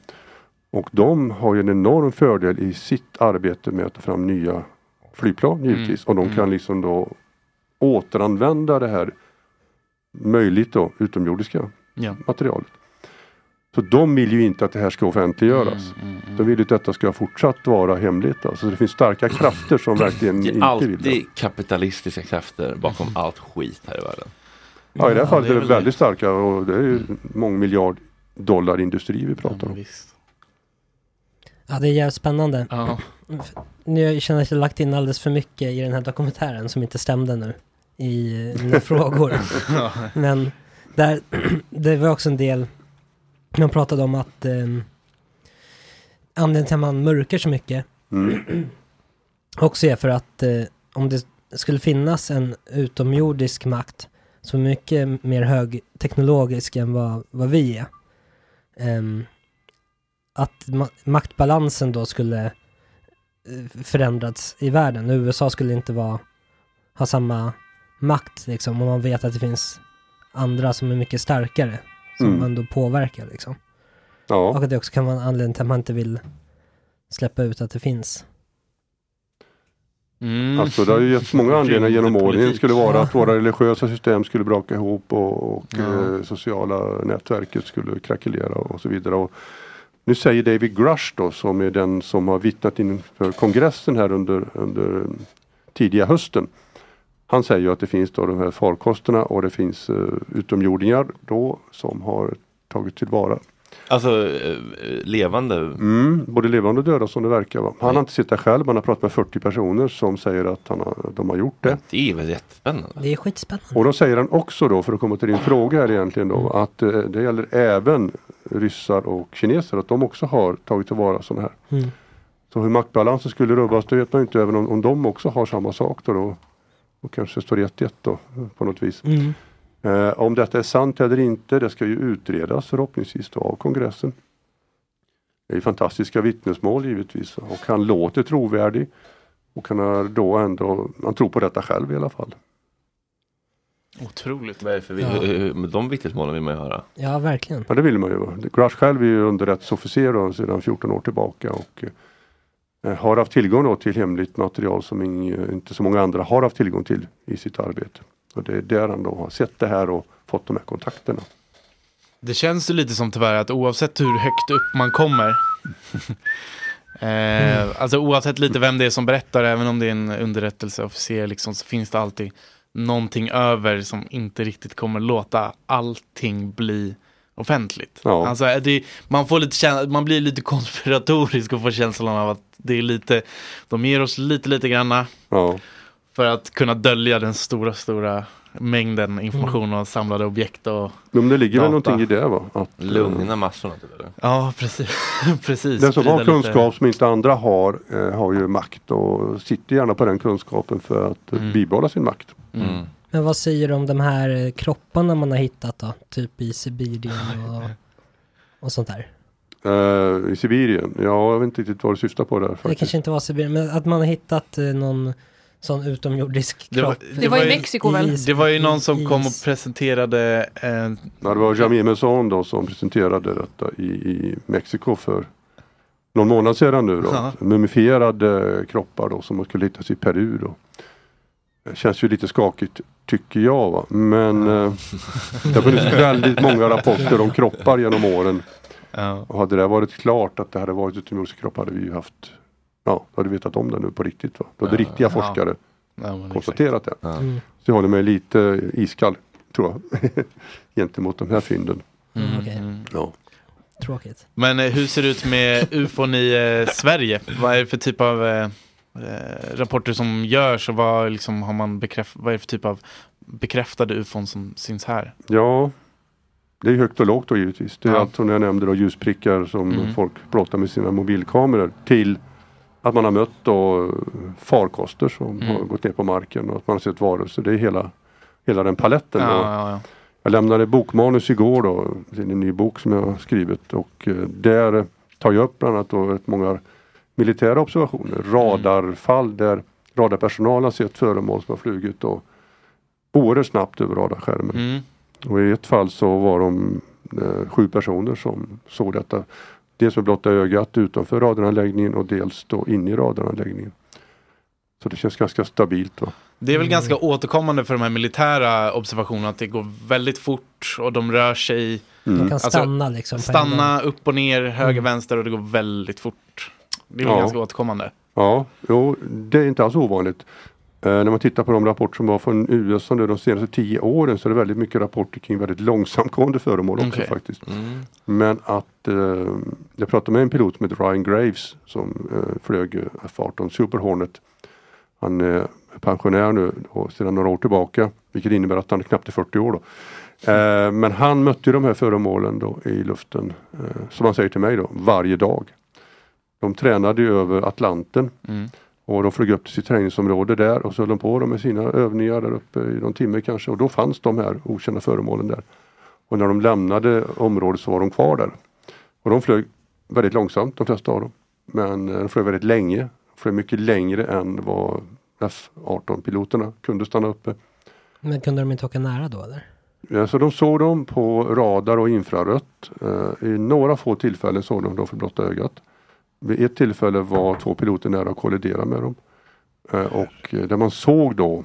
Och de har ju en enorm fördel i sitt arbete med att ta fram nya flygplan givetvis. Och de kan Mm. liksom då återanvända det här möjligt då utomjordiska materialet. Så de vill ju inte att det här ska offentliggöras. Mm, De vill ju att detta ska fortsatt vara hemligt. Alltså det finns starka krafter som verkligen inte vill det. alltid kapitalistiska krafter bakom allt skit här i världen. Ja i det här fallet det är är det väl det. väldigt starka och det är ju mångmiljard dollar industri vi pratar om. Ja, det är jävligt spännande. Ja. Nu känner jag att jag lagt in alldeles för mycket i den här dokumentären som inte stämde nu i mina frågor. Ja. Men där, det var också en del, man pratade om att eh, anledningen till att man mörkar så mycket Mm. också är för att eh, om det skulle finnas en utomjordisk makt som är mycket mer högteknologisk än vad, vad vi är. ehm, att ma- maktbalansen då skulle eh, förändrats i världen. USA skulle inte vara, ha samma makt liksom, om man vet att det finns andra som är mycket starkare, som Mm. ändå påverkar liksom. Ja. Och att det också kan vara en anledning till att man inte vill släppa ut att det finns. Mm. Alltså det har ju getts många anledningar genom åren. Det skulle vara Ja. att våra religiösa system skulle braka ihop och, och Ja. eh, sociala nätverket skulle krackelera och så vidare. Och nu säger David Grush då som är den som har vittnat inför kongressen här under, under tidiga hösten. Han säger ju att det finns då de här farkosterna och det finns uh, utomjordingar då som har tagit tillvara. Alltså eh, levande. Mm, både levande och döda som det verkar. Va? Han har inte sett där själv, han har pratat med 40 personer som säger att han har, de har gjort det. Det är väl jättespännande. Det är skitspännande. Och då säger han också då, för att komma till din fråga här egentligen då, att eh, det gäller även ryssar och kineser, att de också har tagit tillvara sådana här. Mm. Så hur maktbalansen skulle rubbas, det vet man inte, även om, om de också har samma sak då. då och kanske står 1-1 då på något vis. Mm. Eh, om detta är sant eller inte, det ska ju utredas förhoppningsvis då av kongressen. Det är fantastiska vittnesmål givetvis och han låter trovärdig. Och han har då ändå, han tror på detta själv i alla fall. Otroligt. Vad är för Ja. De vittnesmålen vill man ju höra. Ja, verkligen. Ja det vill man ju. Grush själv är ju underrättelseofficer sedan 14 år tillbaka och eh, har haft tillgång till hemligt material som ing- inte så många andra har haft tillgång till i sitt arbete. Och det är där han då har sett det här och fått de här kontakterna. Det känns ju lite som tyvärr att oavsett hur högt upp man kommer eh, Alltså oavsett lite vem det är som berättar, även om det är en underrättelseofficer liksom, så finns det alltid någonting över som inte riktigt kommer låta allting bli offentligt. Ja. Alltså, det, man, får lite man blir lite konspiratorisk och får känslan av att det är lite, de ger oss lite, lite granna Ja. för att kunna dölja den stora, stora mängden information och samlade objekt och Men det ligger väl data. någonting i det va? Att, eh, Lugna massorna typ eller? Ja, precis. precis. Den som har lite- kunskap som inte andra har, eh, har ju makt och sitter gärna på den kunskapen för att eh, Mm. bibehålla sin makt. Mm. Men vad säger du om de här eh, kropparna man har hittat då? Typ i Sibirien och, och sånt där. Eh, I Sibirien, ja jag vet inte riktigt vad du syftar på där. Det Faktiskt. kanske inte var Sibirien, men att man har hittat eh, någon sån utomjordisk Det var, kropp. det, var i Mexiko väl? det var ju någon som is- kom och presenterade eh, Ja, det var Jamie Mason då som presenterade detta i, i Mexiko för någon månad sedan nu då. Mumifierade kroppar då som skulle hittas i Peru då. Det känns ju lite skakigt tycker jag va. Men eh, det har funnits väldigt många rapporter om kroppar genom åren. ja, Och hade det varit klart att det hade varit utomjordiska kroppar hade vi ju haft Ja, då hade vi vetat om det nu på riktigt. Va? Då hade Ja. riktiga forskare ja, men exakt. konstaterat det. Ja. Mm. Så jag håller mig lite iskall tror jag. Gentemot de här fynden. Mm, Okej. mm. Ja. Tråkigt. Men eh, hur ser det ut med ufon i eh, Sverige? Vad är det för typ av eh, eh, rapporter som görs och vad, liksom, har man bekräft, vad är det för typ av bekräftade ufon som syns här? Ja, det är högt och lågt då givetvis. Det är Ja. allt som jag nämnde då ljusprickar som Mm. folk plåtar med sina mobilkameror till att man har mött då farkoster som Mm. har gått ner på marken och att man har sett varelser. Det är hela, hela den paletten. Ja, ja, ja. Jag lämnade bokmanus igår då, till en ny bok som jag har skrivit och eh, där tar jag upp bland annat då rätt många militära observationer, radarfall där radarpersonal har sett föremål som har flugit då oerhört snabbt över radarskärmen. Mm. Och i ett fall så var de eh, sju personer som såg detta. Dels med blotta ögat utanför radaranläggningen och dels då inne i radaranläggningen. Så det känns ganska stabilt. Va? Det är väl ganska återkommande för de här militära observationerna att det går väldigt fort och de rör sig. Mm. De kan stanna liksom på en Stanna upp och ner, höger, Mm. vänster och det går väldigt fort. Det är väl Ja. ganska återkommande. Ja, jo, det är inte alls ovanligt. Eh, när man tittar på de rapporter som var från USA nu de senaste tio åren så är det väldigt mycket rapporter kring väldigt långsamgående föremål också Okej. faktiskt. Men att eh, jag pratade med en pilot som heter Ryan Graves som eh, flög eh, F-18 Super Hornet. Han är pensionär nu och sedan några år tillbaka vilket innebär att han är knappt är 40 år. Då. Eh, men han mötte de här föremålen då i luften eh, som han säger till mig då varje dag. De tränade ju över Atlanten Mm. och de flög upp till sitt träningsområde där och så höll de på med sina övningar där uppe i någon timme kanske och då fanns de här okända föremålen där. Och när de lämnade området så var de kvar där. Och de flög väldigt långsamt de flesta av dem. Men eh, de flög väldigt länge. De flög mycket längre än vad F-18 piloterna kunde stanna uppe. Men kunde de inte åka nära då eller? Ja, så de såg dem på radar och infrarött. Eh, I några få tillfällen såg de dem för blotta ögat. Vid ett tillfälle var två piloter nära att kollidera med dem. Eh, och eh, det man såg då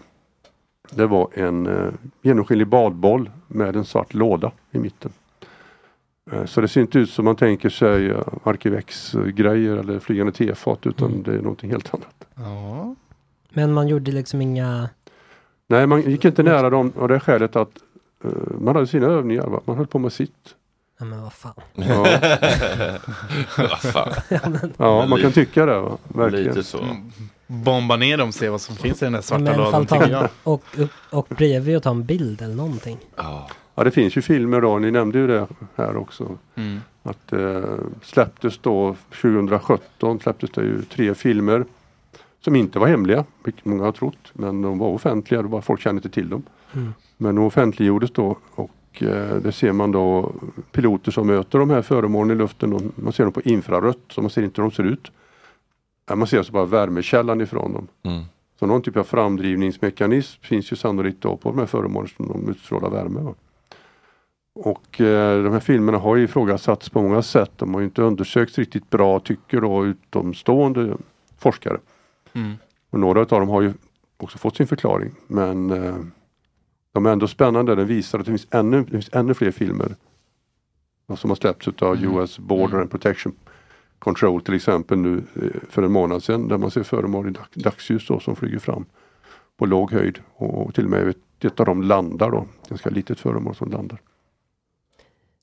det var en eh, genomskinlig badboll med en svart låda i mitten. Så det ser inte ut som man tänker sig uh, Arkivex-grejer eller flygande tefat utan det är någonting helt annat. Ja. Men man gjorde liksom inga... Nej, man gick inte nära dem av det skälet att eh, man hade sina övningar. Va? Man höll på med sitt. Ja men vad fan. Ja. Vad fan. ja, men, Ja, man kan tycka det. Va? Verkligen. Lite så. Bomba ner dem och se vad som finns i den där svarta men lådan tycker ta jag. och, och bredvid och ta en bild eller någonting. Ja. Ja, det finns ju filmer då. Ni nämnde ju det här också. Mm. Att eh, släpptes då 2017 släpptes det ju tre filmer som inte var hemliga, vilket många har trott. Men de var offentliga, det var folk kände inte till dem. Mm. Men de offentliggjordes då och eh, det ser man då piloter som möter de här föremålen i luften. Och man ser dem på infrarött så man ser inte hur de ser ut. Man ser alltså bara värmekällan ifrån dem. Mm. Så någon typ av framdrivningsmekanism finns ju sannolikt då på de här föremålen som de utstrålar värme. Va? Och eh, de här filmerna har ju ifrågasatts på många sätt. De har ju inte undersökts riktigt bra tycker då utomstående forskare. Mm. Och några av dem har ju också fått sin förklaring. Men eh, de är ändå spännande. Den visar att det finns ännu, det finns ännu fler filmer som har släppts av Mm. US Border and Protection Control till exempel nu eh, för en månad sedan där man ser föremål i dag, dagsljus då, som flyger fram på låg höjd och till och med ett, av dem landar då. Ganska litet föremål som landar.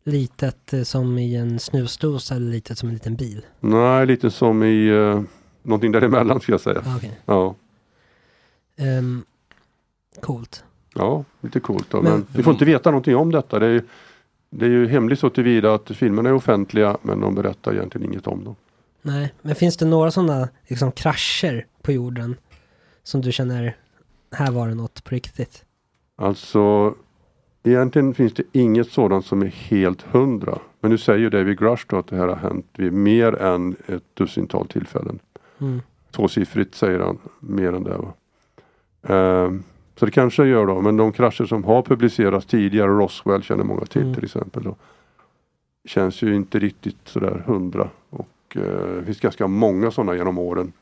Litet eh, som i en snusdosa eller litet som en liten bil. Nej, lite som i eh, någonting däremellan ska jag säga. Ah, okej. Ja, Ehm, coolt. Ja, lite coolt då. Men- Men, vi får inte veta någonting om detta. Det är, det är ju hemligt så tillvida att filmerna är offentliga men de berättar egentligen inget om dem. Nej, men finns det några sådana liksom krascher på jorden som du känner, här var det något på riktigt? Alltså egentligen finns det inget sådant som är helt hundra. Men nu säger ju David Grush då att det här har hänt vid mer än ett dussintal tillfällen. Mm. Tvåsiffrigt säger han, mer än det. Va? Ehm, så det kanske gör då, men de krascher som har publicerats tidigare, Roswell känner många till Mm. till exempel. Då, känns ju inte riktigt sådär hundra. Och eh, det finns ganska många sådana genom åren.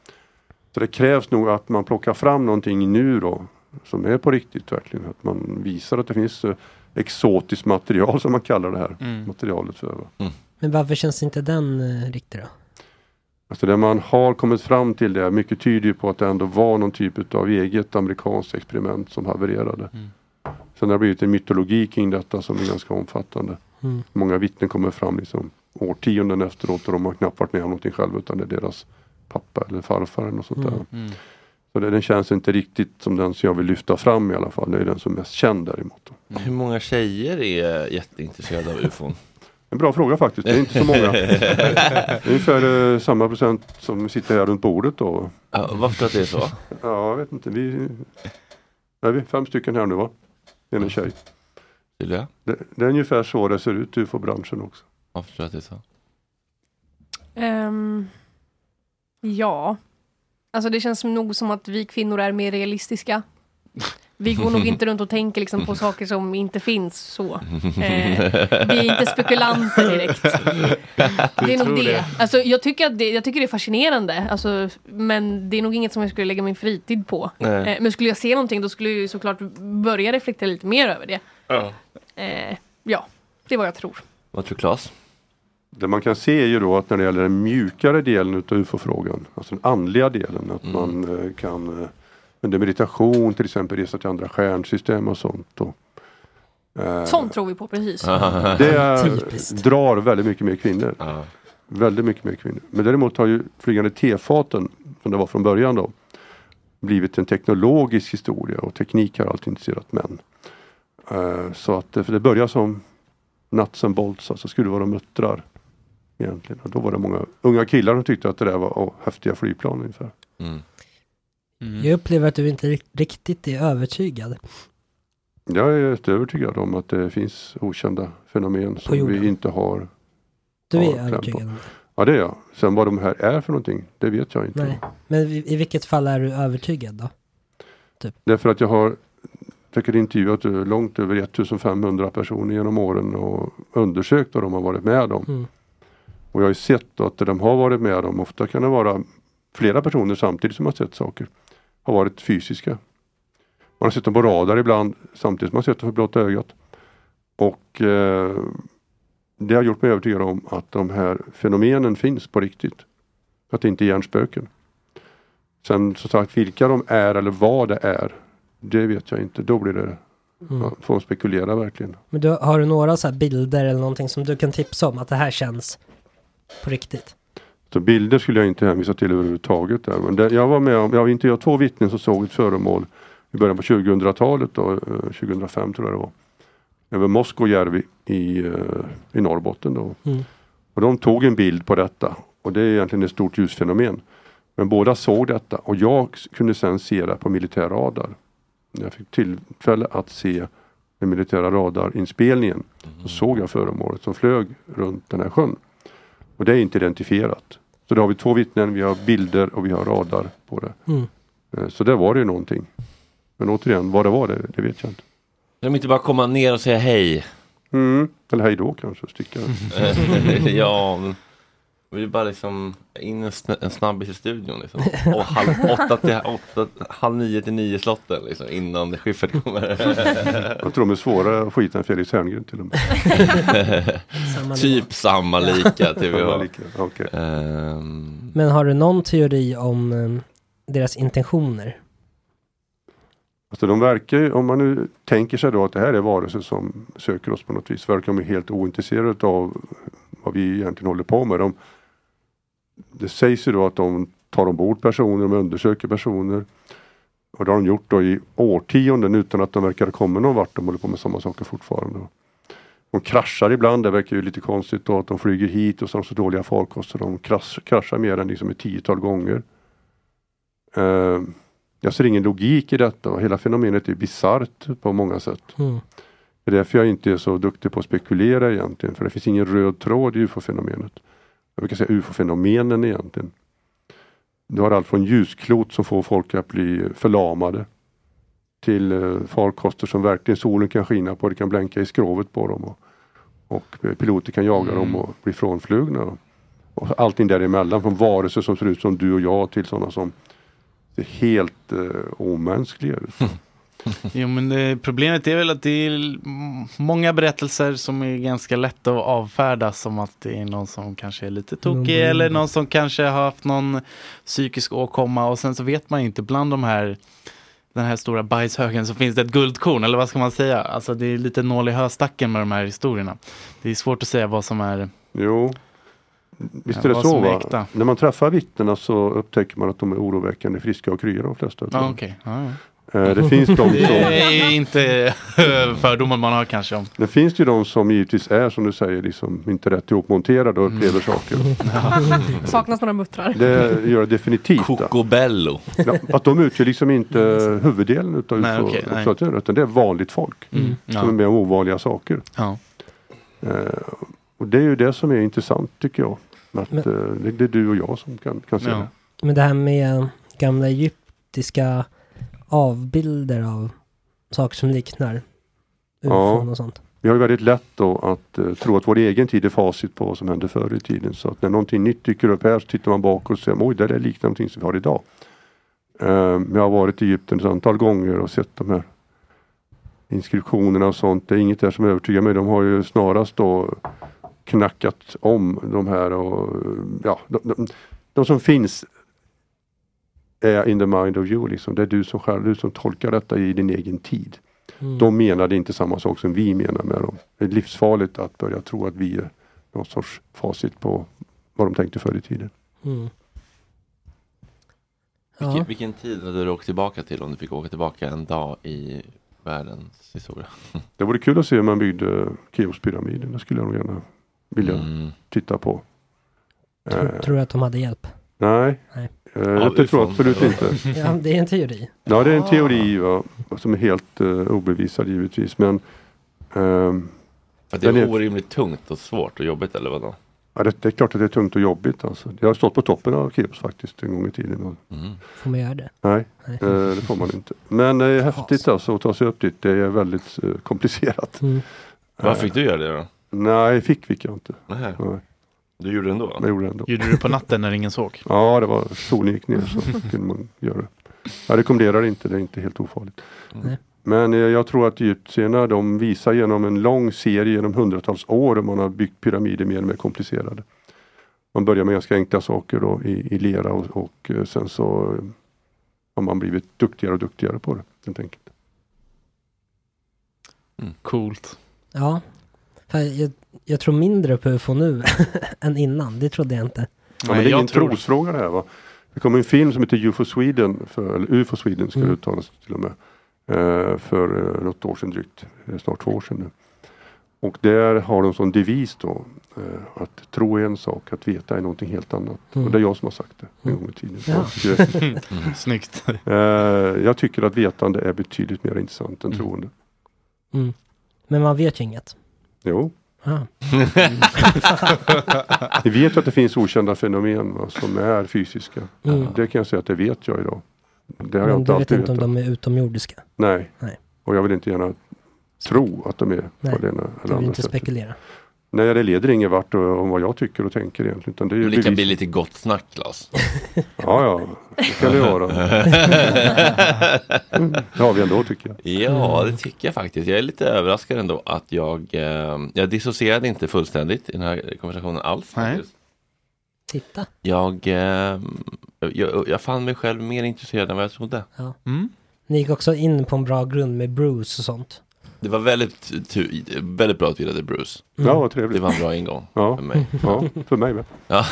Så det krävs nog att man plockar fram någonting nu då som är på riktigt verkligen. Att man visar att det finns eh, exotiskt material som man kallar det här Mm. materialet för. Va? Men varför känns inte den eh, riktig då? Alltså det man har kommit fram till det, mycket tyder ju på att det ändå var någon typ av eget amerikanskt experiment som havererade. Mm. Sen har det blivit en mytologi kring detta som är ganska omfattande. Mm. Många vittnen kommer fram liksom årtionden efteråt och de har knappt varit med om någonting själva utan det är deras pappa eller farfar eller något sånt där. Mm. Mm. Så det, den känns inte riktigt som den som jag vill lyfta fram i alla fall. Det är den som är mest känd däremot. Hur många tjejer är jätteintresserade av ufon? En bra fråga faktiskt, det är inte så många. Det är ungefär eh, samma procent som sitter här runt bordet då. Ja, varför tror du att det är så? Ja, jag vet inte. Vi är vi fem stycken här nu va? En är tjej. Det, det är ungefär så det ser ut i UFO-branschen också. Varför tror du att det är så? Ehm, ja. Alltså det känns nog som att vi kvinnor är mer realistiska. Vi går nog inte runt och tänker liksom på saker som inte finns så. Eh, vi är inte spekulanter direkt. Det är nog det. det. Alltså, jag, tycker att det. Jag tycker det är fascinerande. Alltså, men det är nog inget som jag skulle lägga min fritid på. Eh, men skulle jag se någonting då skulle jag såklart börja reflektera lite mer över det. Ja. Eh, ja, det är vad jag tror. Vad tror Claes? Det man kan se är ju då att när det gäller den mjukare delen utav UFO-frågan, alltså den andliga delen, att man eh, kan eh, under meditation till exempel resa till andra stjärnsystem och sånt. Och, eh, Sånt tror vi på precis. Det är, drar väldigt mycket mer kvinnor. Väldigt mycket mer kvinnor. Men däremot har ju flygande tefaten, som det var från början då, blivit en teknologisk historia och teknik har alltid intresserat män. Eh, så att det, för det börjar som nuts and bolts, alltså skruvor och muttrar. Egentligen. Och då var det många unga killar som tyckte att det där var oh, häftiga flygplan ungefär. Jag upplever att du inte rikt- riktigt är övertygad. Jag är rätt övertygad om att det finns okända fenomen som vi inte har Du har är på. övertygad om det? Ja det är jag. Sen vad de här är för någonting, det vet jag inte. Nej. Men i, vilket fall är du övertygad då? Därför att jag har säkert intervjuat långt över 1500 personer genom åren och undersökt vad de har varit med om. Mm. Och jag har ju sett att det de har varit med om, ofta kan det vara flera personer samtidigt som har sett saker, har varit fysiska. Man har sett dem på radar ibland samtidigt som man har sett dem för blotta ögat. Och eh, det har gjort mig övertygad om att de här fenomenen finns på riktigt. Att det inte är hjärnspöken. Sen som sagt vilka de är eller vad det är, det vet jag inte. Då blir det, Mm. ja, får spekulera verkligen. Men du, har du några så här bilder eller någonting som du kan tipsa om att det här känns på riktigt? Så bilder skulle jag inte hänvisa till överhuvudtaget. Där. Men det, jag var med om, jag har intervjuat två vittnen som såg ett föremål i början på 2000-talet, då, eh, 2005 tror jag det var. Över Moskojärvi i, eh, i Norrbotten. Då. Mm. Och de tog en bild på detta och det är egentligen ett stort ljusfenomen. Men båda såg detta och jag kunde sen se det på militär radar. När jag fick tillfälle att se den militära radarinspelningen så såg jag föremålet som flög runt den här sjön. Och det är inte identifierat. Så då har vi två vittnen, vi har bilder och vi har radar på det. Mm. Eh, Så där var det ju någonting. Men återigen, vad det var det, det vet jag inte. Kan de inte bara komma ner och säga hej? Mm. Eller hej då kanske, sticka. ja, men vi bara liksom in en, sn- en snabbis i studion liksom. Och halv, åtta till, åtta, halv nio till nio slotten liksom innan Schyffert kommer. Jag tror de är svårare att få hit än Felix Herngren till och med. Samma typ samma lika till vi Samma har. lika, okej. Ehm, Men har du någon teori om eh, deras intentioner? Alltså de verkar ju, om man nu tänker sig då att det här är varelser som söker oss på något vis, verkar de helt ointresserade av vad vi egentligen håller på med. De, det sägs ju då att de tar ombord personer, de undersöker personer. Och det har de gjort då i årtionden utan att de verkar komma någon vart. De håller på med samma saker fortfarande. De kraschar ibland, det verkar ju lite konstigt då att de flyger hit och så har de så dåliga farkoster. De krasch, kraschar mer än liksom ett tiotal gånger. Eh, jag ser ingen logik i detta. och Hela fenomenet är bisarrt på många sätt. Mm. Det är därför jag inte är så duktig på att spekulera egentligen. För det finns ingen röd tråd i ufo-fenomenet. Jag brukar säga ufo-fenomenen egentligen. Du har allt från ljusklot som får folk att bli förlamade. Till eh, farkoster som verkligen solen kan skina på. Det kan blänka i skrovet på dem. Och, och eh, piloter kan jaga dem och bli frånflugna. Och allting däremellan. Från varelser som ser ut som du och jag till sådana som ser helt eh, omänskliga ut. Jo men det, problemet är väl att det är många berättelser som är ganska lätta att avfärda som att det är någon som kanske är lite tokig Mm. eller någon som kanske har haft någon psykisk åkomma och sen så vet man ju inte bland de här den här stora bajshögen så finns det ett guldkorn eller vad ska man säga? Alltså det är lite nål i höstacken med de här historierna. Det är svårt att säga vad som är Jo, Visst är det vad så som är va? När man träffar vittnena så upptäcker man att de är oroväckande friska och krya de flesta. Ja, dem. okej. Ja, Det finns de som... Det är inte fördomar man har kanske om. Det finns ju de som givetvis är som du säger liksom inte rätt ihopmonterade och upplever saker. Saknas några muttrar. Det gör det definitivt. Cocobello. Ja, att de utgör liksom inte huvuddelen utav Nej, observatörer, utan det är vanligt folk. Mm, ja. Som är med om ovanliga saker. Ja. Eh, och det är ju det som är intressant tycker jag. Att, Men- eh, det, det är du och jag som kan, kan se Ja. det. Men det här med gamla egyptiska avbilder av saker som liknar Ja. ufon och sånt. Vi har ju väldigt lätt då att eh, tro att vår egen tid är facit på vad som hände förr i tiden. Så att när någonting nytt dyker upp här så tittar man bakåt och säger oj det där liknar någonting som vi har idag. Eh, jag har varit i Egypten ett antal gånger och sett de här inskriptionerna och sånt. Det är inget där som övertygar mig. De har ju snarast då knackat om de här och ja, de, de, de som finns är in the mind of you liksom. Det är du som själv, du som tolkar detta i din egen tid. Mm. De menade inte samma sak som vi menar med dem. Det är livsfarligt att börja tro att vi är någon sorts facit på vad de tänkte förr i tiden. Mm. Vilken, Ja. vilken tid hade du åkt tillbaka till om du fick åka tillbaka en dag i världens historia? Det vore kul att se hur man byggde Keopspyramiden. Det skulle jag nog gärna vilja Mm. titta på. Tror, Eh, tror du att de hade hjälp? nej, Nej. Eh, det tror jag absolut inte. Ja, det är en teori. Ja, det är en teori va, som är helt uh, obevisad givetvis. Men att det är är- orimligt tungt och svårt och jobbigt eller vadå? ja, det, det är klart att det är tungt och jobbigt. Alltså. Jag har stått på toppen av Keops faktiskt en gång i tiden. Och, Mm. Får man göra det? Nej, Nej. eh, det får man inte. Men det är häftigt alltså att ta sig upp dit. Det är väldigt eh, komplicerat. Mm. Varför fick du göra det då? Nej, fick fick jag inte. Nej. Nej, Du gjorde det ändå? jag gjorde det ändå. Gjorde du det på natten när ingen såg? Ja, det var solen gick ner så kunde man göra det. Jag rekommenderar det inte, det är inte helt ofarligt. Nej. Men eh, jag tror att egyptierna de visar genom en lång serie genom hundratals år hur man har byggt pyramider mer och mer komplicerade. Man börjar med ganska enkla saker då, i, i lera och, och eh, sen så eh, har man blivit duktigare och duktigare på det. Helt enkelt. Coolt. Ja. Jag, jag tror mindre på ufo nu än innan. Det trodde jag inte. Ja, men det är ingen trosfråga det här va. Det kom en film som heter UFO Sweden, för, eller UFO Sweden ska det Mm. uttalas till och med. eh, för eh, något år sedan drygt, snart två år sedan nu. Och där har de som devis då eh, att tro är en sak, att veta är någonting helt annat. Mm. Och det är jag som har sagt det en Mm. gång i tiden. Ja. Mm, snyggt. jag tycker att vetande är betydligt mer intressant än Mm. troende. Mm. Men man vet ju inget. Jo. Ah. Vi vet att det finns okända fenomen va, som är fysiska. Mm. Det kan jag säga att det vet jag idag. Det har jag Men inte du vet inte om de är utomjordiska. Nej. Nej. Och jag vill inte gärna tro att de är Nej. på det ena Du eller vill andra inte sättet. spekulera. Nej, det leder ingen vart om vad jag tycker och tänker egentligen. Utan det är ju Men det kan bli lite gott snack Klas. Ja, ja, det kan det vara. Mm, Det har vi ändå tycker jag. Ja, det tycker jag faktiskt. Jag är lite överraskad ändå att jag, eh, jag dissocierade inte fullständigt i den här konversationen alls. Nej. faktiskt. Titta. Jag, eh, jag, jag fann mig själv mer intresserad än vad jag trodde. Ja. Mm. Ni gick också in på en bra grund med Bruce och sånt. Det var väldigt, väldigt bra att vi hade Bruce. Mm. Ja, vad trevligt. Det var en bra ingång Ja. för mig. Ja, för mig med. Ja.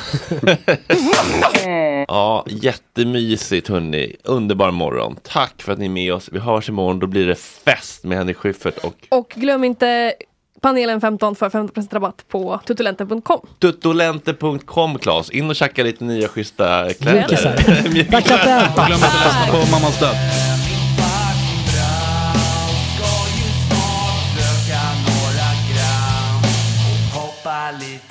ja, jättemysigt hörni. Underbar morgon. Tack för att ni är med oss. Vi hörs imorgon. Då blir det fest med Henrik Schyffert och Och glöm inte panelen 15 för 50% rabatt på tutulenten.com. Tuttolente.com Klas. In och tjacka lite nya schyssta kläder. Mjukisar. Glöm inte att lyssna på Mammas död.